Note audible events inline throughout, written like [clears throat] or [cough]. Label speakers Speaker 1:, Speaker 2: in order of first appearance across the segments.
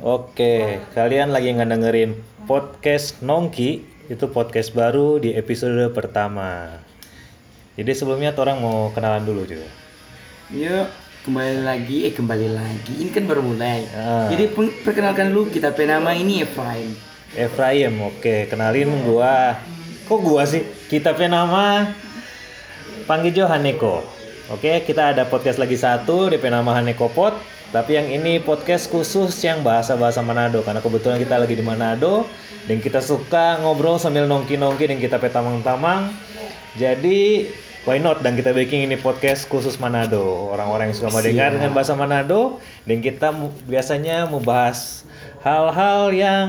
Speaker 1: Oke, kalian lagi ngedengerin podcast Nongki itu podcast baru di episode pertama. Jadi sebelumnya orang mau kenalan dulu juga.
Speaker 2: Yuk, kembali lagi, eh kembali lagi. Ini kan baru mulai.
Speaker 1: Ah.
Speaker 2: Jadi perkenalkan dulu kita penama ini Efraim.
Speaker 1: Efraim, oke, kenalin gua. Kok gua sih? Kita punya nama panggil Jo Haneko. Oke, kita ada podcast lagi satu, DP nama Haneko Pod. Tapi yang ini podcast khusus yang bahasa-bahasa Manado karena kebetulan kita lagi di Manado dan kita suka ngobrol sambil nongki-nongki dan kita petamang-tamang. Jadi why not dan kita bikin ini podcast khusus Manado. Orang-orang yang suka mendengar dengan bahasa Manado dan kita biasanya membahas hal-hal yang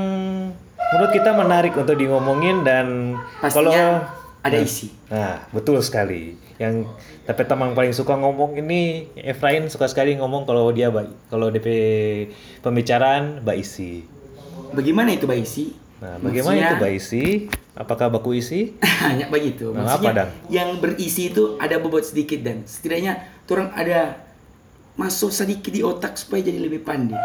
Speaker 1: menurut kita menarik untuk di ngomongin dan kalau
Speaker 2: Pastinya ada isi.
Speaker 1: Nah, betul sekali. Yang tapi tamang paling suka ngomong ini Efrain suka sekali ngomong kalau dia baik. Kalau DP pembicaraan mbak isi.
Speaker 2: Bagaimana itu Baisi?
Speaker 1: Nah, bagaimana itu mbak isi? Apakah baku isi? [laughs]
Speaker 2: Hanya begitu.
Speaker 1: Nah,
Speaker 2: Maksudnya
Speaker 1: apa, Dan?
Speaker 2: yang berisi itu ada bobot sedikit dan setidaknya orang ada masuk sedikit di otak supaya jadi lebih pandai.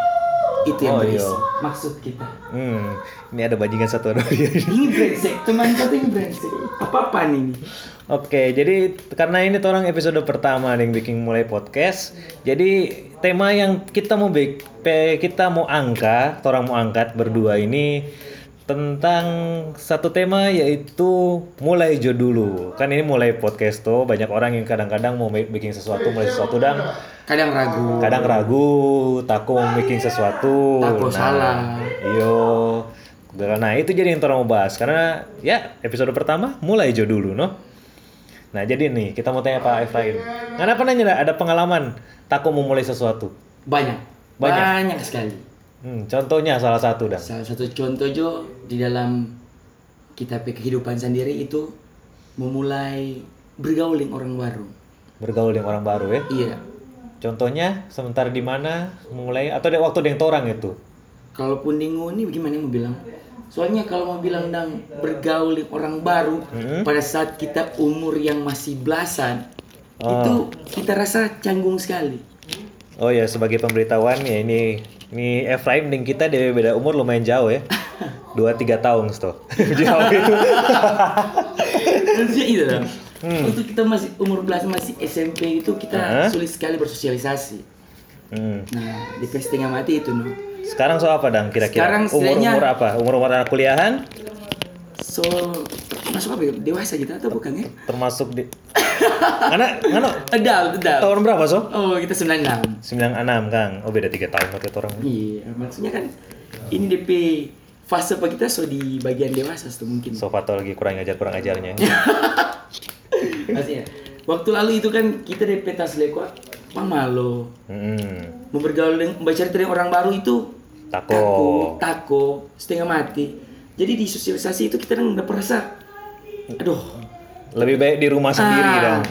Speaker 2: Itu yang
Speaker 1: Oh,
Speaker 2: berisi.
Speaker 1: iya.
Speaker 2: Maksud kita.
Speaker 1: Hmm, ini ada bajingan satu ada
Speaker 2: Ini brengsek, teman kata ini brengsek. Apa-apaan ini?
Speaker 1: Oke, jadi karena ini tuh orang episode pertama yang bikin mulai podcast. Jadi tema yang kita mau kita mau angkat, orang mau angkat berdua ini tentang satu tema yaitu mulai jo dulu. Kan ini mulai podcast tuh banyak orang yang kadang-kadang mau bi- bikin sesuatu mulai sesuatu dan
Speaker 2: Kadang ragu.
Speaker 1: kadang ragu, takut mau bikin sesuatu.
Speaker 2: Takut salah.
Speaker 1: Iyo. Nah itu jadi yang orang mau bahas karena ya episode pertama mulai jo dulu no. Nah jadi nih kita mau tanya Pak Efraim. Kenapa nanya ada pengalaman takut mau mulai sesuatu?
Speaker 2: Banyak.
Speaker 1: Banyak.
Speaker 2: Banyak sekali.
Speaker 1: Hmm, contohnya salah satu dah.
Speaker 2: Salah satu contoh Jo di dalam kita kehidupan sendiri itu memulai bergaul dengan orang baru.
Speaker 1: Bergaul dengan orang baru ya.
Speaker 2: Iya.
Speaker 1: Contohnya sementara di mana mulai atau di waktu dengan orang itu?
Speaker 2: Kalaupun dingu ini bagaimana mau bilang? Soalnya kalau mau bilang dang bergaul dengan orang baru pada saat kita umur yang masih belasan itu kita rasa canggung sekali.
Speaker 1: Oh ya sebagai pemberitahuan ya ini ini Efraim dan kita dari beda umur lumayan jauh ya. Dua tiga tahun tuh. [laughs] jauh itu.
Speaker 2: Maksudnya itu dong. Waktu kita masih umur belasan masih SMP itu kita
Speaker 1: Hah?
Speaker 2: sulit sekali bersosialisasi.
Speaker 1: Hmm.
Speaker 2: Nah di setengah mati itu no.
Speaker 1: Sekarang so apa dang kira-kira?
Speaker 2: Sekarang
Speaker 1: umur umur apa? Umur umur anak kuliahan?
Speaker 2: So masuk apa ya? Dewasa kita atau bukan ya?
Speaker 1: Termasuk di [laughs] Karena karena
Speaker 2: Adult, adult.
Speaker 1: tahun berapa so?
Speaker 2: Oh kita 96
Speaker 1: 96 Kang. Oh beda tiga tahun waktu itu orang.
Speaker 2: Iya, maksudnya kan ini DP fase apa kita so di bagian dewasa tuh mungkin.
Speaker 1: So Fato lagi kurang ajar kurang ajarnya. [laughs]
Speaker 2: Maksudnya, waktu lalu itu kan kita DP tas leko pamalo,
Speaker 1: Hmm.
Speaker 2: mau bergaul dengan membaca cerita dengan orang baru itu
Speaker 1: Tako.
Speaker 2: takut, takut, setengah mati. Jadi di sosialisasi itu kita udah perasa, aduh,
Speaker 1: Lebih baik di rumah sendiri
Speaker 2: ah,
Speaker 1: dong.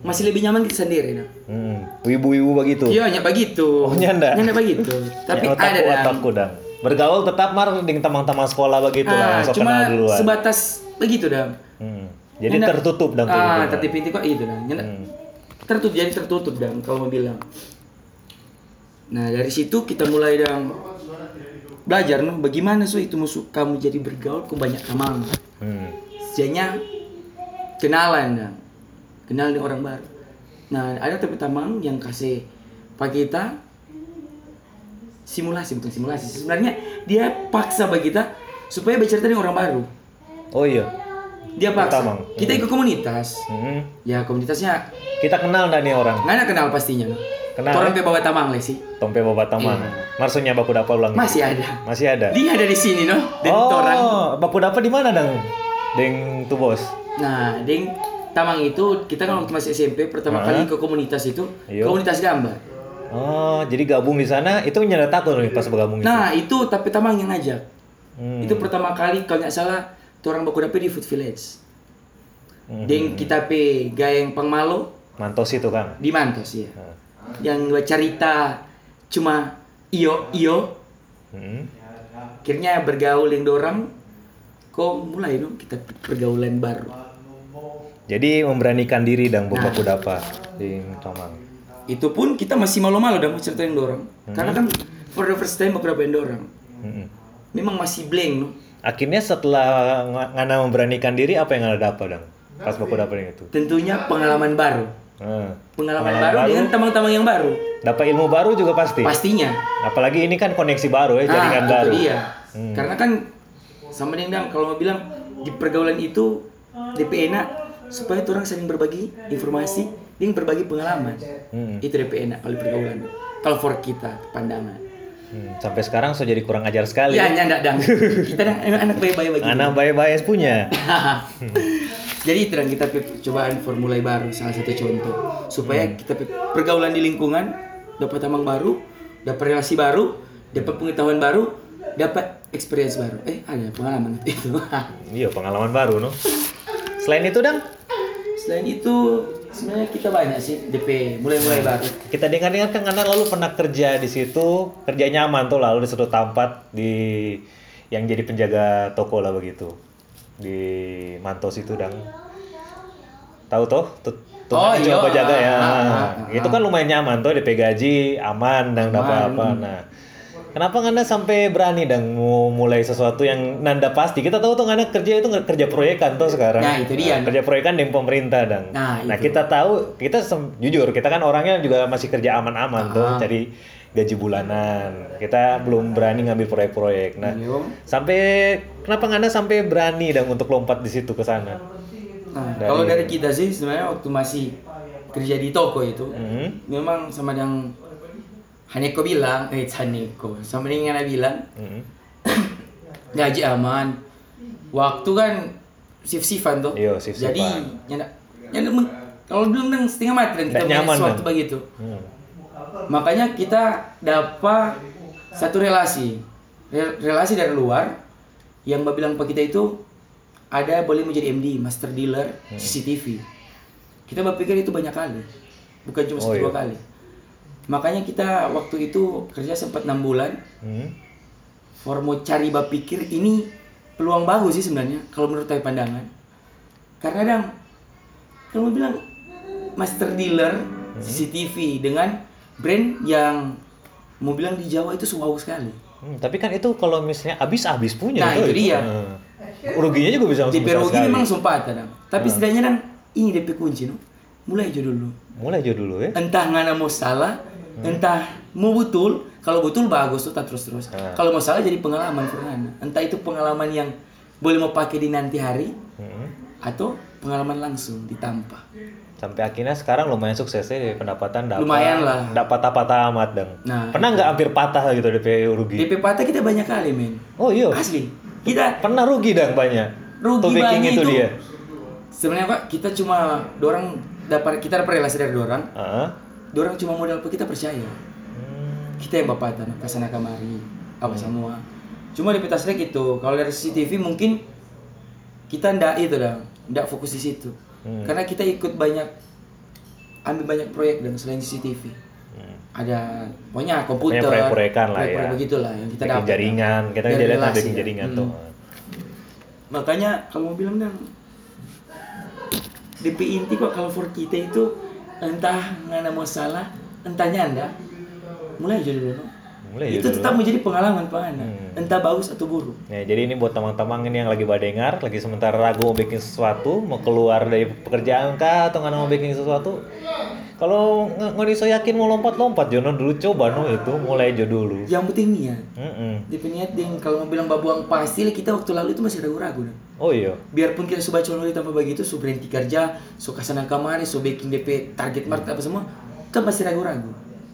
Speaker 2: masih lebih nyaman kita sendiri. Nah.
Speaker 1: Hmm. Wibu-wibu begitu.
Speaker 2: Iya, hanya begitu.
Speaker 1: Oh, nyanda?
Speaker 2: Hanya begitu. Tapi
Speaker 1: Ya,
Speaker 2: ada
Speaker 1: otakku,
Speaker 2: dong.
Speaker 1: otakku dang. Bergaul tetap mar dengan teman-teman sekolah begitu lah,
Speaker 2: Ah,
Speaker 1: so
Speaker 2: cuma
Speaker 1: kenal duluan.
Speaker 2: sebatas begitu dah.
Speaker 1: Hmm. Jadi
Speaker 2: Nyanda-
Speaker 1: tertutup tuh
Speaker 2: Ah, tertutup itu kok itu dah. Nyanda-
Speaker 1: Hmm.
Speaker 2: Tertutup jadi tertutup dah kalau mau bilang. Nah, dari situ kita mulai dang belajar no bagaimana so itu musuh kamu jadi bergaul ke banyak teman.
Speaker 1: Hmm.
Speaker 2: Sejanya kenalan dang. Kenal dengan orang baru. Nah, ada tapi teman yang kasih pak kita simulasi bukan simulasi. Sebenarnya dia paksa bagi kita supaya bercerita dengan orang baru.
Speaker 1: Oh iya.
Speaker 2: Dia paksa.
Speaker 1: Tamang.
Speaker 2: Kita ikut komunitas.
Speaker 1: Hmm.
Speaker 2: Ya komunitasnya
Speaker 1: Kita kenal dah nih orang.
Speaker 2: nggak kenal pastinya.
Speaker 1: Kenal.
Speaker 2: Orang bawa tamang le sih.
Speaker 1: Tompe bapak tamang. Marsudnya baku dapat ulang.
Speaker 2: Masih ada.
Speaker 1: Masih ada.
Speaker 2: Dia ada di sini no. Dan
Speaker 1: oh,
Speaker 2: orang.
Speaker 1: baku dapat di mana dang? Deng tuh bos.
Speaker 2: Nah, deng tamang itu kita kan waktu masih SMP pertama kali ke komunitas itu
Speaker 1: Iya.
Speaker 2: komunitas gambar.
Speaker 1: Oh, jadi gabung di sana itu nyada takut nih pas bergabung itu.
Speaker 2: Nah itu tapi tamang yang ngajak.
Speaker 1: Hmm.
Speaker 2: Itu pertama kali kalau nggak salah tuh orang baku dapet di Food Village.
Speaker 1: Hmm.
Speaker 2: Deng kita pe gayeng pangmalo
Speaker 1: Mantos itu Kang.
Speaker 2: di Mantos ya.
Speaker 1: Nah.
Speaker 2: Yang dua cerita cuma iyo iyo
Speaker 1: Hmm.
Speaker 2: akhirnya bergaul dengan dorang kok mulai dong kita pergaulan baru
Speaker 1: Jadi memberanikan diri dang
Speaker 2: Nah.
Speaker 1: baku dapat di Tomang.
Speaker 2: itu pun kita masih malu-malu dan mau ceritain dorang karena kan for the first time beberapa orang
Speaker 1: Mm-mm.
Speaker 2: memang masih blank no
Speaker 1: Akhirnya setelah ng- Ngana memberanikan diri, apa yang Ngana dapat dong? Pas baku dapat yang itu.
Speaker 2: tentunya pengalaman baru
Speaker 1: Hmm.
Speaker 2: pengalaman, baru, dengan teman-teman yang baru
Speaker 1: Dapat ilmu baru juga pasti.
Speaker 2: pastinya
Speaker 1: Apalagi ini kan koneksi baru ya, jaringan
Speaker 2: itu
Speaker 1: baru.
Speaker 2: dia
Speaker 1: Hmm.
Speaker 2: karena kan sama dengan kalau mau bilang di pergaulan itu DP enak supaya orang saling berbagi informasi dan berbagi pengalaman
Speaker 1: Hmm.
Speaker 2: itu DP enak kalau pergaulan kalau for kita pandangan
Speaker 1: Hmm, Sampai sekarang so jadi kurang ajar sekali.
Speaker 2: ya nyandak dang kita dang emang anak baik-baik begini
Speaker 1: Anak bayi-bayi punya. [laughs]
Speaker 2: Jadi itu yang kita cobaan formula baru salah satu contoh supaya
Speaker 1: Hmm.
Speaker 2: kita pe- pergaulan di lingkungan dapat tamang baru, dapat relasi baru, dapat pengetahuan baru, dapat experience baru. Eh ada pengalaman itu. [laughs]
Speaker 1: Iya pengalaman baru no. Selain itu dang,
Speaker 2: Selain itu sebenarnya kita banyak sih DP mulai-mulai baru.
Speaker 1: kita dengar-dengar kan karena lalu pernah kerja di situ, kerja nyaman tuh lalu di suatu tempat di yang jadi penjaga toko lah begitu di Mantos itu dang. Tahu toh? Tuh, tuh
Speaker 2: Oh, iya.
Speaker 1: coba jaga ya.
Speaker 2: Ah, ah,
Speaker 1: Nah,
Speaker 2: ah,
Speaker 1: itu kan lumayan nyaman tuh DP gaji aman dan dapat apa. Nah, kenapa Anda sampai berani dan mau mulai sesuatu yang nanda pasti? Kita tahu tuh Anda kerja itu kerja proyekan tuh sekarang.
Speaker 2: Nah, itu dia.
Speaker 1: kerja proyekan dengan pemerintah dang.
Speaker 2: Nah, itu.
Speaker 1: kita tahu, kita jujur kita kan orangnya juga masih kerja aman-aman tuh,
Speaker 2: Ah.
Speaker 1: cari gaji bulanan. Kita belum berani ngambil proyek-proyek. Nah,
Speaker 2: Iya.
Speaker 1: sampai kenapa Anda sampai berani dang untuk lompat di situ ke sana?
Speaker 2: Nah, kalau dari kita sih sebenarnya waktu masih kerja di toko itu
Speaker 1: Hmm.
Speaker 2: memang sama yang Haneko bilang, eh Haneko, sama dengan Ana bilang
Speaker 1: Hmm. [coughs]
Speaker 2: gaji aman waktu kan shift shiftan tuh
Speaker 1: Iya, shift-shiftan.
Speaker 2: jadi nyanda meng- kalau belum nang setengah mati dan kita punya sesuatu
Speaker 1: kan?
Speaker 2: begitu
Speaker 1: Hmm.
Speaker 2: makanya kita dapat satu relasi Re- relasi dari luar yang bilang ke kita itu ada boleh menjadi MD master dealer
Speaker 1: Hmm.
Speaker 2: CCTV kita berpikir itu banyak kali bukan cuma
Speaker 1: Oh,
Speaker 2: satu
Speaker 1: iya.
Speaker 2: dua kali makanya kita waktu itu kerja sempat enam bulan
Speaker 1: Hmm.
Speaker 2: for mau cari berpikir ini peluang bagus sih sebenarnya kalau menurut saya pandangan karena dang kalau bilang master dealer
Speaker 1: Hmm.
Speaker 2: CCTV dengan brand yang mau bilang di Jawa itu wow sekali
Speaker 1: Hmm, tapi kan itu kalau misalnya habis-habis punya
Speaker 2: Nah,
Speaker 1: tuh
Speaker 2: itu dia.
Speaker 1: Hmm. Ruginya juga bisa langsung besar
Speaker 2: rugi memang sumpah dang tapi
Speaker 1: Hmm.
Speaker 2: setidaknya dang ini DP kunci no mulai aja dulu
Speaker 1: Mulai aja dulu ya.
Speaker 2: entah ngana mau salah entah mau betul kalau betul bagus tuh terus terus
Speaker 1: Hmm.
Speaker 2: kalau mau salah jadi pengalaman Fernanda entah itu pengalaman yang boleh mau pakai di nanti hari
Speaker 1: Hmm.
Speaker 2: atau pengalaman langsung ditampa
Speaker 1: Sampai akhirnya sekarang lumayan sukses ya pendapatan dapat.
Speaker 2: Lumayan lah.
Speaker 1: Dapat apa amat dang.
Speaker 2: Nah,
Speaker 1: Pernah nggak hampir patah gitu DP rugi?
Speaker 2: DP patah kita banyak kali men
Speaker 1: Oh iya.
Speaker 2: asli kita
Speaker 1: Pernah rugi dang banyak.
Speaker 2: Rugi banyak
Speaker 1: itu
Speaker 2: itu.
Speaker 1: dia.
Speaker 2: sebenarnya pak kita cuma dorang dapat kita dapat relasi dari dorang
Speaker 1: Heeh.
Speaker 2: dorang cuma modal kita percaya
Speaker 1: Hmm.
Speaker 2: kita yang bapak tanah ke sana kemari apa semua cuma di petas gitu kalau dari CCTV mungkin kita ndak itu dah ndak fokus di situ
Speaker 1: Hmm.
Speaker 2: karena kita ikut banyak ambil banyak proyek dan selain CCTV
Speaker 1: Hmm.
Speaker 2: ada pokoknya komputer
Speaker 1: Pokoknya proyek-proyekkan lah ya.
Speaker 2: begitulah yang kita dapat
Speaker 1: jaringan, kita jadi bikin
Speaker 2: ya.
Speaker 1: jaringan
Speaker 2: Hmm.
Speaker 1: tuh.
Speaker 2: makanya kalau mau bilang dong DP inti kok kalau for kita itu entah ngana mau salah entahnya anda. Mulai aja dulu itu tetap menjadi pengalaman pak anda
Speaker 1: Hmm.
Speaker 2: entah bagus atau buruk
Speaker 1: Ya, jadi ini buat teman-teman ini yang lagi badengar, lagi sementara ragu mau bikin sesuatu, mau keluar dari pekerjaan kah atau nggak mau bikin sesuatu. Kalau nggak bisa yakin mau lompat-lompat, Jono dulu coba no itu, mulai aja dulu.
Speaker 2: yang penting niat
Speaker 1: Mm-mm.
Speaker 2: DP niat ding kalau mau bilang babuang pasti kita waktu lalu itu masih ragu-ragu.
Speaker 1: Oh iya.
Speaker 2: biarpun kita sudah coba tanpa begitu so berhenti kerja so ke sana kemari so bikin DP target market apa semua kan masih ragu-ragu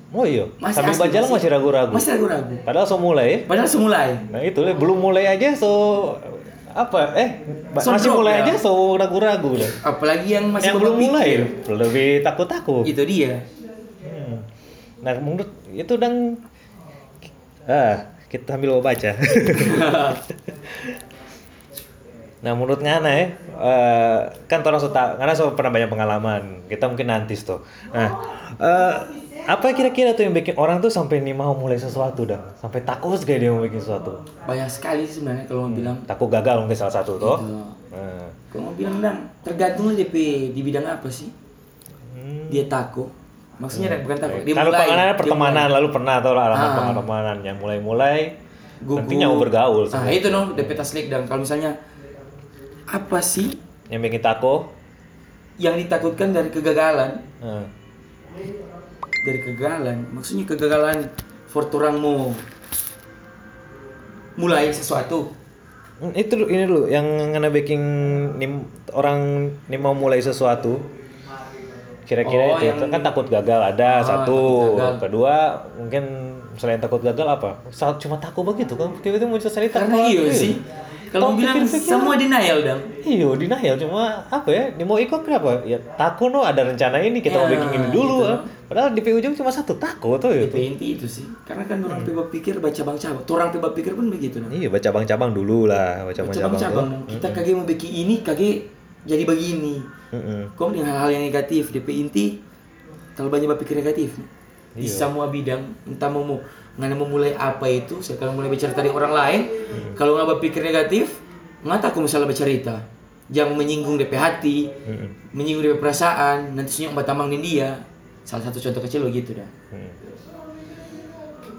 Speaker 1: Oh iya.
Speaker 2: Masih
Speaker 1: Sambil
Speaker 2: asli,
Speaker 1: berjalan masih ragu-ragu.
Speaker 2: masih ragu-ragu
Speaker 1: Padahal so mulai.
Speaker 2: padahal semulai
Speaker 1: Nah itu belum mulai aja so apa eh
Speaker 2: So
Speaker 1: masih
Speaker 2: drop
Speaker 1: mulai
Speaker 2: ya.
Speaker 1: aja so ragu-ragu dah.
Speaker 2: apalagi yang masih
Speaker 1: yang belum mulai lebih takut-takut.
Speaker 2: itu dia
Speaker 1: Hmm. Nah menurut itu dan ah kita sambil baca. [laughs] nah menurut Ngana ya, eh, kan orang suka Ngana so pernah banyak pengalaman. Kita mungkin nanti tuh. Nah eh, apa kira-kira tuh yang bikin orang tuh sampai nih mau mulai sesuatu dah, sampai takut sekali dia mau bikin sesuatu.
Speaker 2: banyak sekali sebenarnya kalau mau bilang
Speaker 1: Takut gagal mungkin salah satu tuh.
Speaker 2: Itu.
Speaker 1: Nah.
Speaker 2: kalau mau bilang dang tergantung DP di bidang apa sih
Speaker 1: Hmm.
Speaker 2: dia takut Maksudnya dan bukan takut. Dia
Speaker 1: Kalau
Speaker 2: mulai. dia
Speaker 1: pertemanan lalu pernah atau alamat
Speaker 2: Ah.
Speaker 1: pertemanan yang mulai-mulai
Speaker 2: Gugup.
Speaker 1: nanti nyawa bergaul
Speaker 2: Nah, itu no, DP taslik dan kalau misalnya apa sih
Speaker 1: yang bikin tako
Speaker 2: yang ditakutkan dari kegagalan?
Speaker 1: eh,
Speaker 2: Dari kegagalan, maksudnya kegagalan for orang mau mulai sesuatu.
Speaker 1: Hmm, itu ini dulu yang ngena baking nim, orang nih mau mulai sesuatu kira-kira
Speaker 2: Oh,
Speaker 1: itu
Speaker 2: yang-
Speaker 1: kan takut gagal ada
Speaker 2: Ah,
Speaker 1: satu
Speaker 2: gagal.
Speaker 1: kedua mungkin selain takut gagal apa Sa- cuma takut begitu kan tiba-tiba muncul cerita
Speaker 2: Karena iya sih. Kalau bilang semua denial dong.
Speaker 1: Iya, denial cuma apa ya? Dia mau ikut kenapa? Ya takut no ada rencana ini kita mau
Speaker 2: Ya,
Speaker 1: bikin ini dulu.
Speaker 2: gitu.
Speaker 1: ah. Padahal di ujung cuma satu takut tuh ya.
Speaker 2: DP inti itu sih. Karena kan orang hmm. pikir baca bang cabang. Orang piba pikir pun begitu nah.
Speaker 1: Iya, baca cabang-cabang dulu lah, baca
Speaker 2: Baca bang cabang. Kita kage mau bikin ini, kage jadi begini.
Speaker 1: Heeh.
Speaker 2: Kau dengan hal-hal yang negatif, DP inti kalau banyak berpikir negatif di
Speaker 1: Iya.
Speaker 2: semua bidang, entah mau nggak mau mulai apa itu, sekarang mulai bicara dari orang lain,
Speaker 1: Hmm.
Speaker 2: kalau nggak berpikir negatif, nggak aku misalnya bercerita, yang menyinggung DP hati,
Speaker 1: Heeh.
Speaker 2: menyinggung DP perasaan, nanti senyum batamang di dia, salah satu contoh kecil begitu dah.
Speaker 1: Hmm.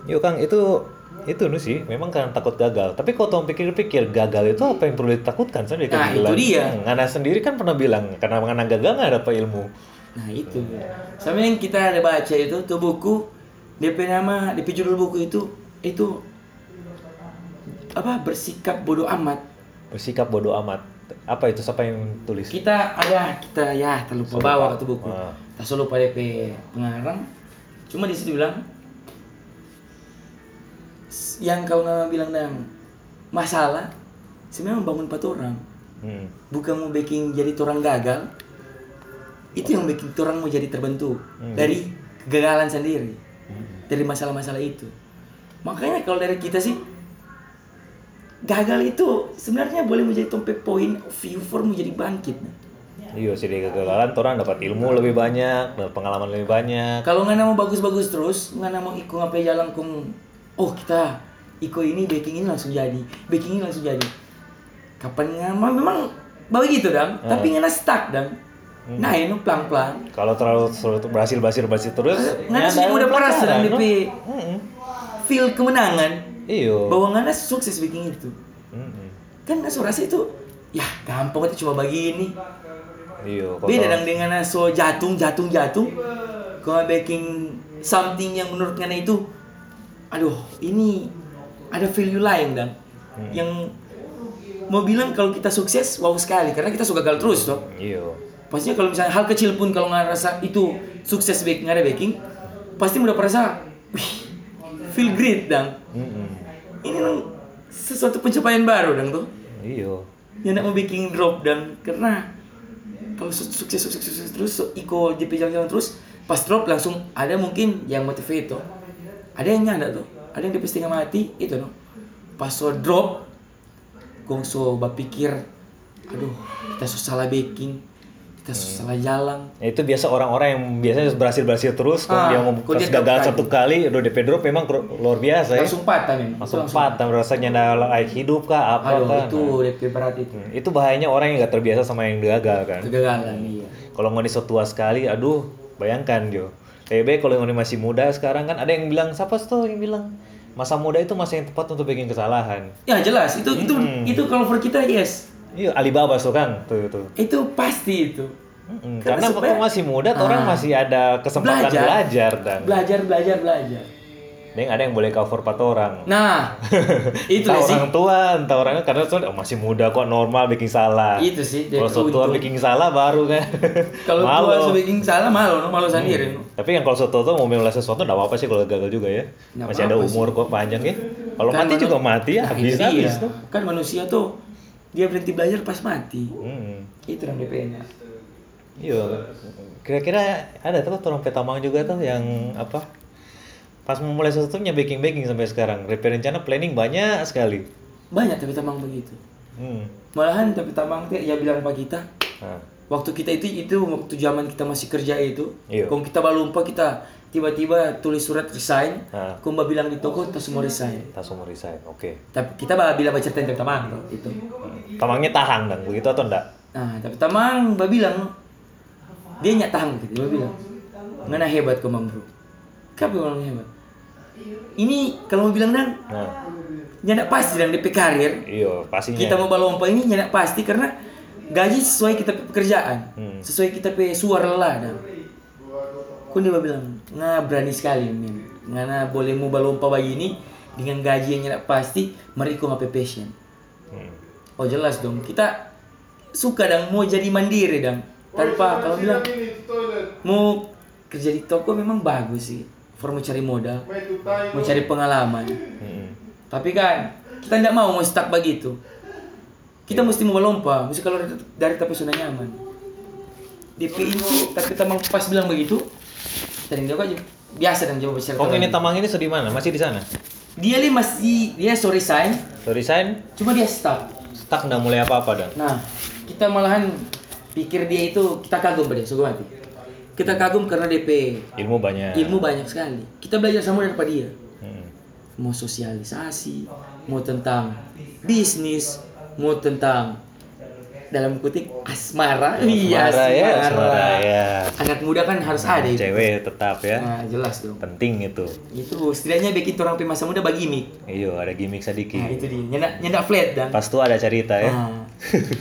Speaker 1: Yuk Kang, itu itu nu sih, memang kan takut gagal. Tapi kalau tolong pikir-pikir, gagal itu apa yang perlu ditakutkan? Saya
Speaker 2: Nah, itu dia.
Speaker 1: Ngana sendiri kan pernah bilang, karena ngana gagal nggak dapat ilmu.
Speaker 2: Nah itu, sama yang kita ada baca itu, tuh buku, DP nama, DP judul buku itu, itu apa bersikap bodoh amat.
Speaker 1: Bersikap bodoh amat. Apa itu? Siapa yang tulis?
Speaker 2: kita ada kita ya terlupa
Speaker 1: Lupa.
Speaker 2: bawa tuh buku
Speaker 1: Ah.
Speaker 2: tak selalu DP pengarang cuma di situ bilang yang kau nggak bilang dan masalah sebenarnya membangun empat orang
Speaker 1: Hmm.
Speaker 2: bukan mau bikin jadi orang gagal itu yang bikin orang mau jadi terbentuk
Speaker 1: Hmm.
Speaker 2: dari kegagalan sendiri dari masalah-masalah itu makanya kalau dari kita sih gagal itu sebenarnya boleh menjadi tompe poin view for menjadi bangkit
Speaker 1: Iya sih dari kegagalan orang dapat ilmu lebih banyak, dapat pengalaman lebih banyak.
Speaker 2: Kalau nggak mau bagus-bagus terus, nggak mau ikut ngapain jalan kong, oh kita ikut ini baking ini langsung jadi, baking ini langsung jadi. Kapan nggak memang begitu dong, tapi nggak stuck dong. Nah ini pelan-pelan.
Speaker 1: Kalau terlalu terlalu berhasil berhasil berhasil terus,
Speaker 2: Nggak sih udah perasa dan DP
Speaker 1: Mm-mm.
Speaker 2: feel kemenangan
Speaker 1: Iyo.
Speaker 2: bahwa nggak sukses bikin itu.
Speaker 1: Mm-mm.
Speaker 2: Kan nggak rasa itu, ya gampang itu cuma begini.
Speaker 1: Iyo. kalau-
Speaker 2: Beda dong dengan so jatung jatung jatung. Kalau baking something yang menurut Ngana itu, aduh ini ada value lain dan yang mau bilang kalau kita sukses wow sekali karena kita suka gagal terus toh.
Speaker 1: Iyo.
Speaker 2: Pastinya kalau misalnya hal kecil pun kalau nggak rasa itu sukses baking ada baking, pasti udah merasa, wih, feel great dong.
Speaker 1: Mm-mm.
Speaker 2: Ini dong sesuatu pencapaian baru dong tuh
Speaker 1: Iyo.
Speaker 2: yang nak mau bikin drop dan karena kalau su- sukses sukses sukses terus so, iko JP jalan-jalan terus pas drop langsung ada mungkin yang motivate tuh ada yang nyanda tuh ada yang DP setengah mati itu no pas so drop gong so berpikir aduh kita so salah baking kita so salah jalan
Speaker 1: Ya, itu biasa orang-orang yang biasanya berhasil berhasil terus, kalau
Speaker 2: Ah,
Speaker 1: dia mau
Speaker 2: kalau
Speaker 1: pas gagal
Speaker 2: lagi.
Speaker 1: satu kali, udah DP drop memang luar biasa ya.
Speaker 2: langsung patah memang
Speaker 1: Langsung
Speaker 2: Itu
Speaker 1: patah, rasanya ada layak hidup kah, apa
Speaker 2: aduh
Speaker 1: kah.
Speaker 2: itu DP berat itu
Speaker 1: Hmm, Itu bahayanya orang yang nggak terbiasa sama yang gagal kan.
Speaker 2: kegagalan iya
Speaker 1: Kalau ngoni so tua sekali, aduh, bayangkan Jo. Baik kalau ngoni masih muda sekarang kan ada yang bilang, siapa tuh yang bilang masa muda itu masa yang tepat untuk bikin kesalahan.
Speaker 2: ya jelas itu itu
Speaker 1: Hmm.
Speaker 2: itu kalau for kita yes
Speaker 1: Iya, Alibaba tuh kan, tuh tuh.
Speaker 2: itu pasti itu
Speaker 1: Mm-mm,
Speaker 2: Karena
Speaker 1: Karena waktu masih muda, orang
Speaker 2: Ah.
Speaker 1: masih ada kesempatan
Speaker 2: Belajar.
Speaker 1: belajar, dan
Speaker 2: belajar belajar belajar
Speaker 1: Deng, ada yang boleh cover empat orang.
Speaker 2: nah [laughs] itu
Speaker 1: entah
Speaker 2: sih
Speaker 1: orang tua, entah orangnya karena tuh oh, masih muda kok normal bikin salah.
Speaker 2: itu sih
Speaker 1: Kalau so tua bikin salah baru kan. [laughs]
Speaker 2: kalau gua sebagai salah malu no malu sendiri no.
Speaker 1: Tapi yang kalau so tua tuh mau memulai sesuatu enggak apa-apa sih kalau gagal juga ya.
Speaker 2: Nggak
Speaker 1: Masih ada umur kok panjang ya. Kalau
Speaker 2: Kan
Speaker 1: mati
Speaker 2: manu-
Speaker 1: juga mati ya,
Speaker 2: Nah,
Speaker 1: habis habis
Speaker 2: dia.
Speaker 1: tuh.
Speaker 2: kan manusia tuh dia berhenti belajar pas mati
Speaker 1: Hmm.
Speaker 2: itu yang DP nya
Speaker 1: Iya. Kira-kira ada tuh orang petamang juga tuh yang apa? Pas memulai sesuatunya baking baking sampai sekarang. Repair rencana planning banyak sekali.
Speaker 2: banyak tapi tamang begitu
Speaker 1: Hmm.
Speaker 2: malahan tapi tamang teh ya bilang pak kita
Speaker 1: Nah,
Speaker 2: waktu kita itu itu waktu zaman kita masih kerja itu
Speaker 1: Iya.
Speaker 2: kalau kita baru lupa kita tiba-tiba tulis surat resign
Speaker 1: Ah.
Speaker 2: kumba bilang di toko kita semua resign
Speaker 1: tak semua resign. Oke.
Speaker 2: tapi kita bilang baca tentang tamang tuh, itu
Speaker 1: Tamangnya tahan dan begitu atau enggak?
Speaker 2: nah tapi tamang bah bilang dia nyak tahan gitu dia bilang ngana hebat kau bro kenapa orang hebat ini kalau mau bilang dan
Speaker 1: Nah,
Speaker 2: nyadak pasti dan DP karir
Speaker 1: iya pastinya.
Speaker 2: kita mau balompa ini nyadak pasti karena gaji sesuai kita pe pekerjaan
Speaker 1: Hmm.
Speaker 2: sesuai kita pe suara lah dan kau dia bilang nggak berani sekali men ngana boleh mau balompa begini dengan gaji yang nyadak pasti mari kau ngapain passion.
Speaker 1: Hmm.
Speaker 2: oh jelas dong. Kita suka dong mau jadi mandiri dong tanpa kalau bilang mau kerja di toko memang bagus sih for mau cari modal mau cari pengalaman.
Speaker 1: Hmm.
Speaker 2: tapi kan kita tidak mau mau stuck begitu. Kita mesti mau melompat, mesti kalau dari, tapi sudah nyaman. DP itu tapi tamang pas bilang begitu, tadi dia aja biasa dan jawab
Speaker 1: Oh ini. Tamang ini sudah di mana? Masih di sana?
Speaker 2: Dia li masih dia sorry sign,
Speaker 1: So resign,
Speaker 2: cuma dia stuck.
Speaker 1: stuck nggak mulai apa-apa dan.
Speaker 2: Nah, kita malahan pikir dia itu kita kagum pada suku mati. Kita kagum karena DP
Speaker 1: Ilmu banyak.
Speaker 2: ilmu banyak sekali. Kita belajar sama daripada dia.
Speaker 1: Hmm.
Speaker 2: mau sosialisasi, mau tentang bisnis, mau tentang dalam kutip asmara, iya
Speaker 1: Asmara ya, asmara ya.
Speaker 2: Anak muda kan harus ada itu.
Speaker 1: Cewek tetap ya.
Speaker 2: Nah, jelas dong.
Speaker 1: Penting itu.
Speaker 2: Itu setidaknya bikin orang masa muda bagi mik.
Speaker 1: Iyo, ada gimmick
Speaker 2: Nah,
Speaker 1: sedikit.
Speaker 2: itu dia. Nyendak nyendak flat dan.
Speaker 1: Pas tuh ada cerita ya.
Speaker 2: Nah.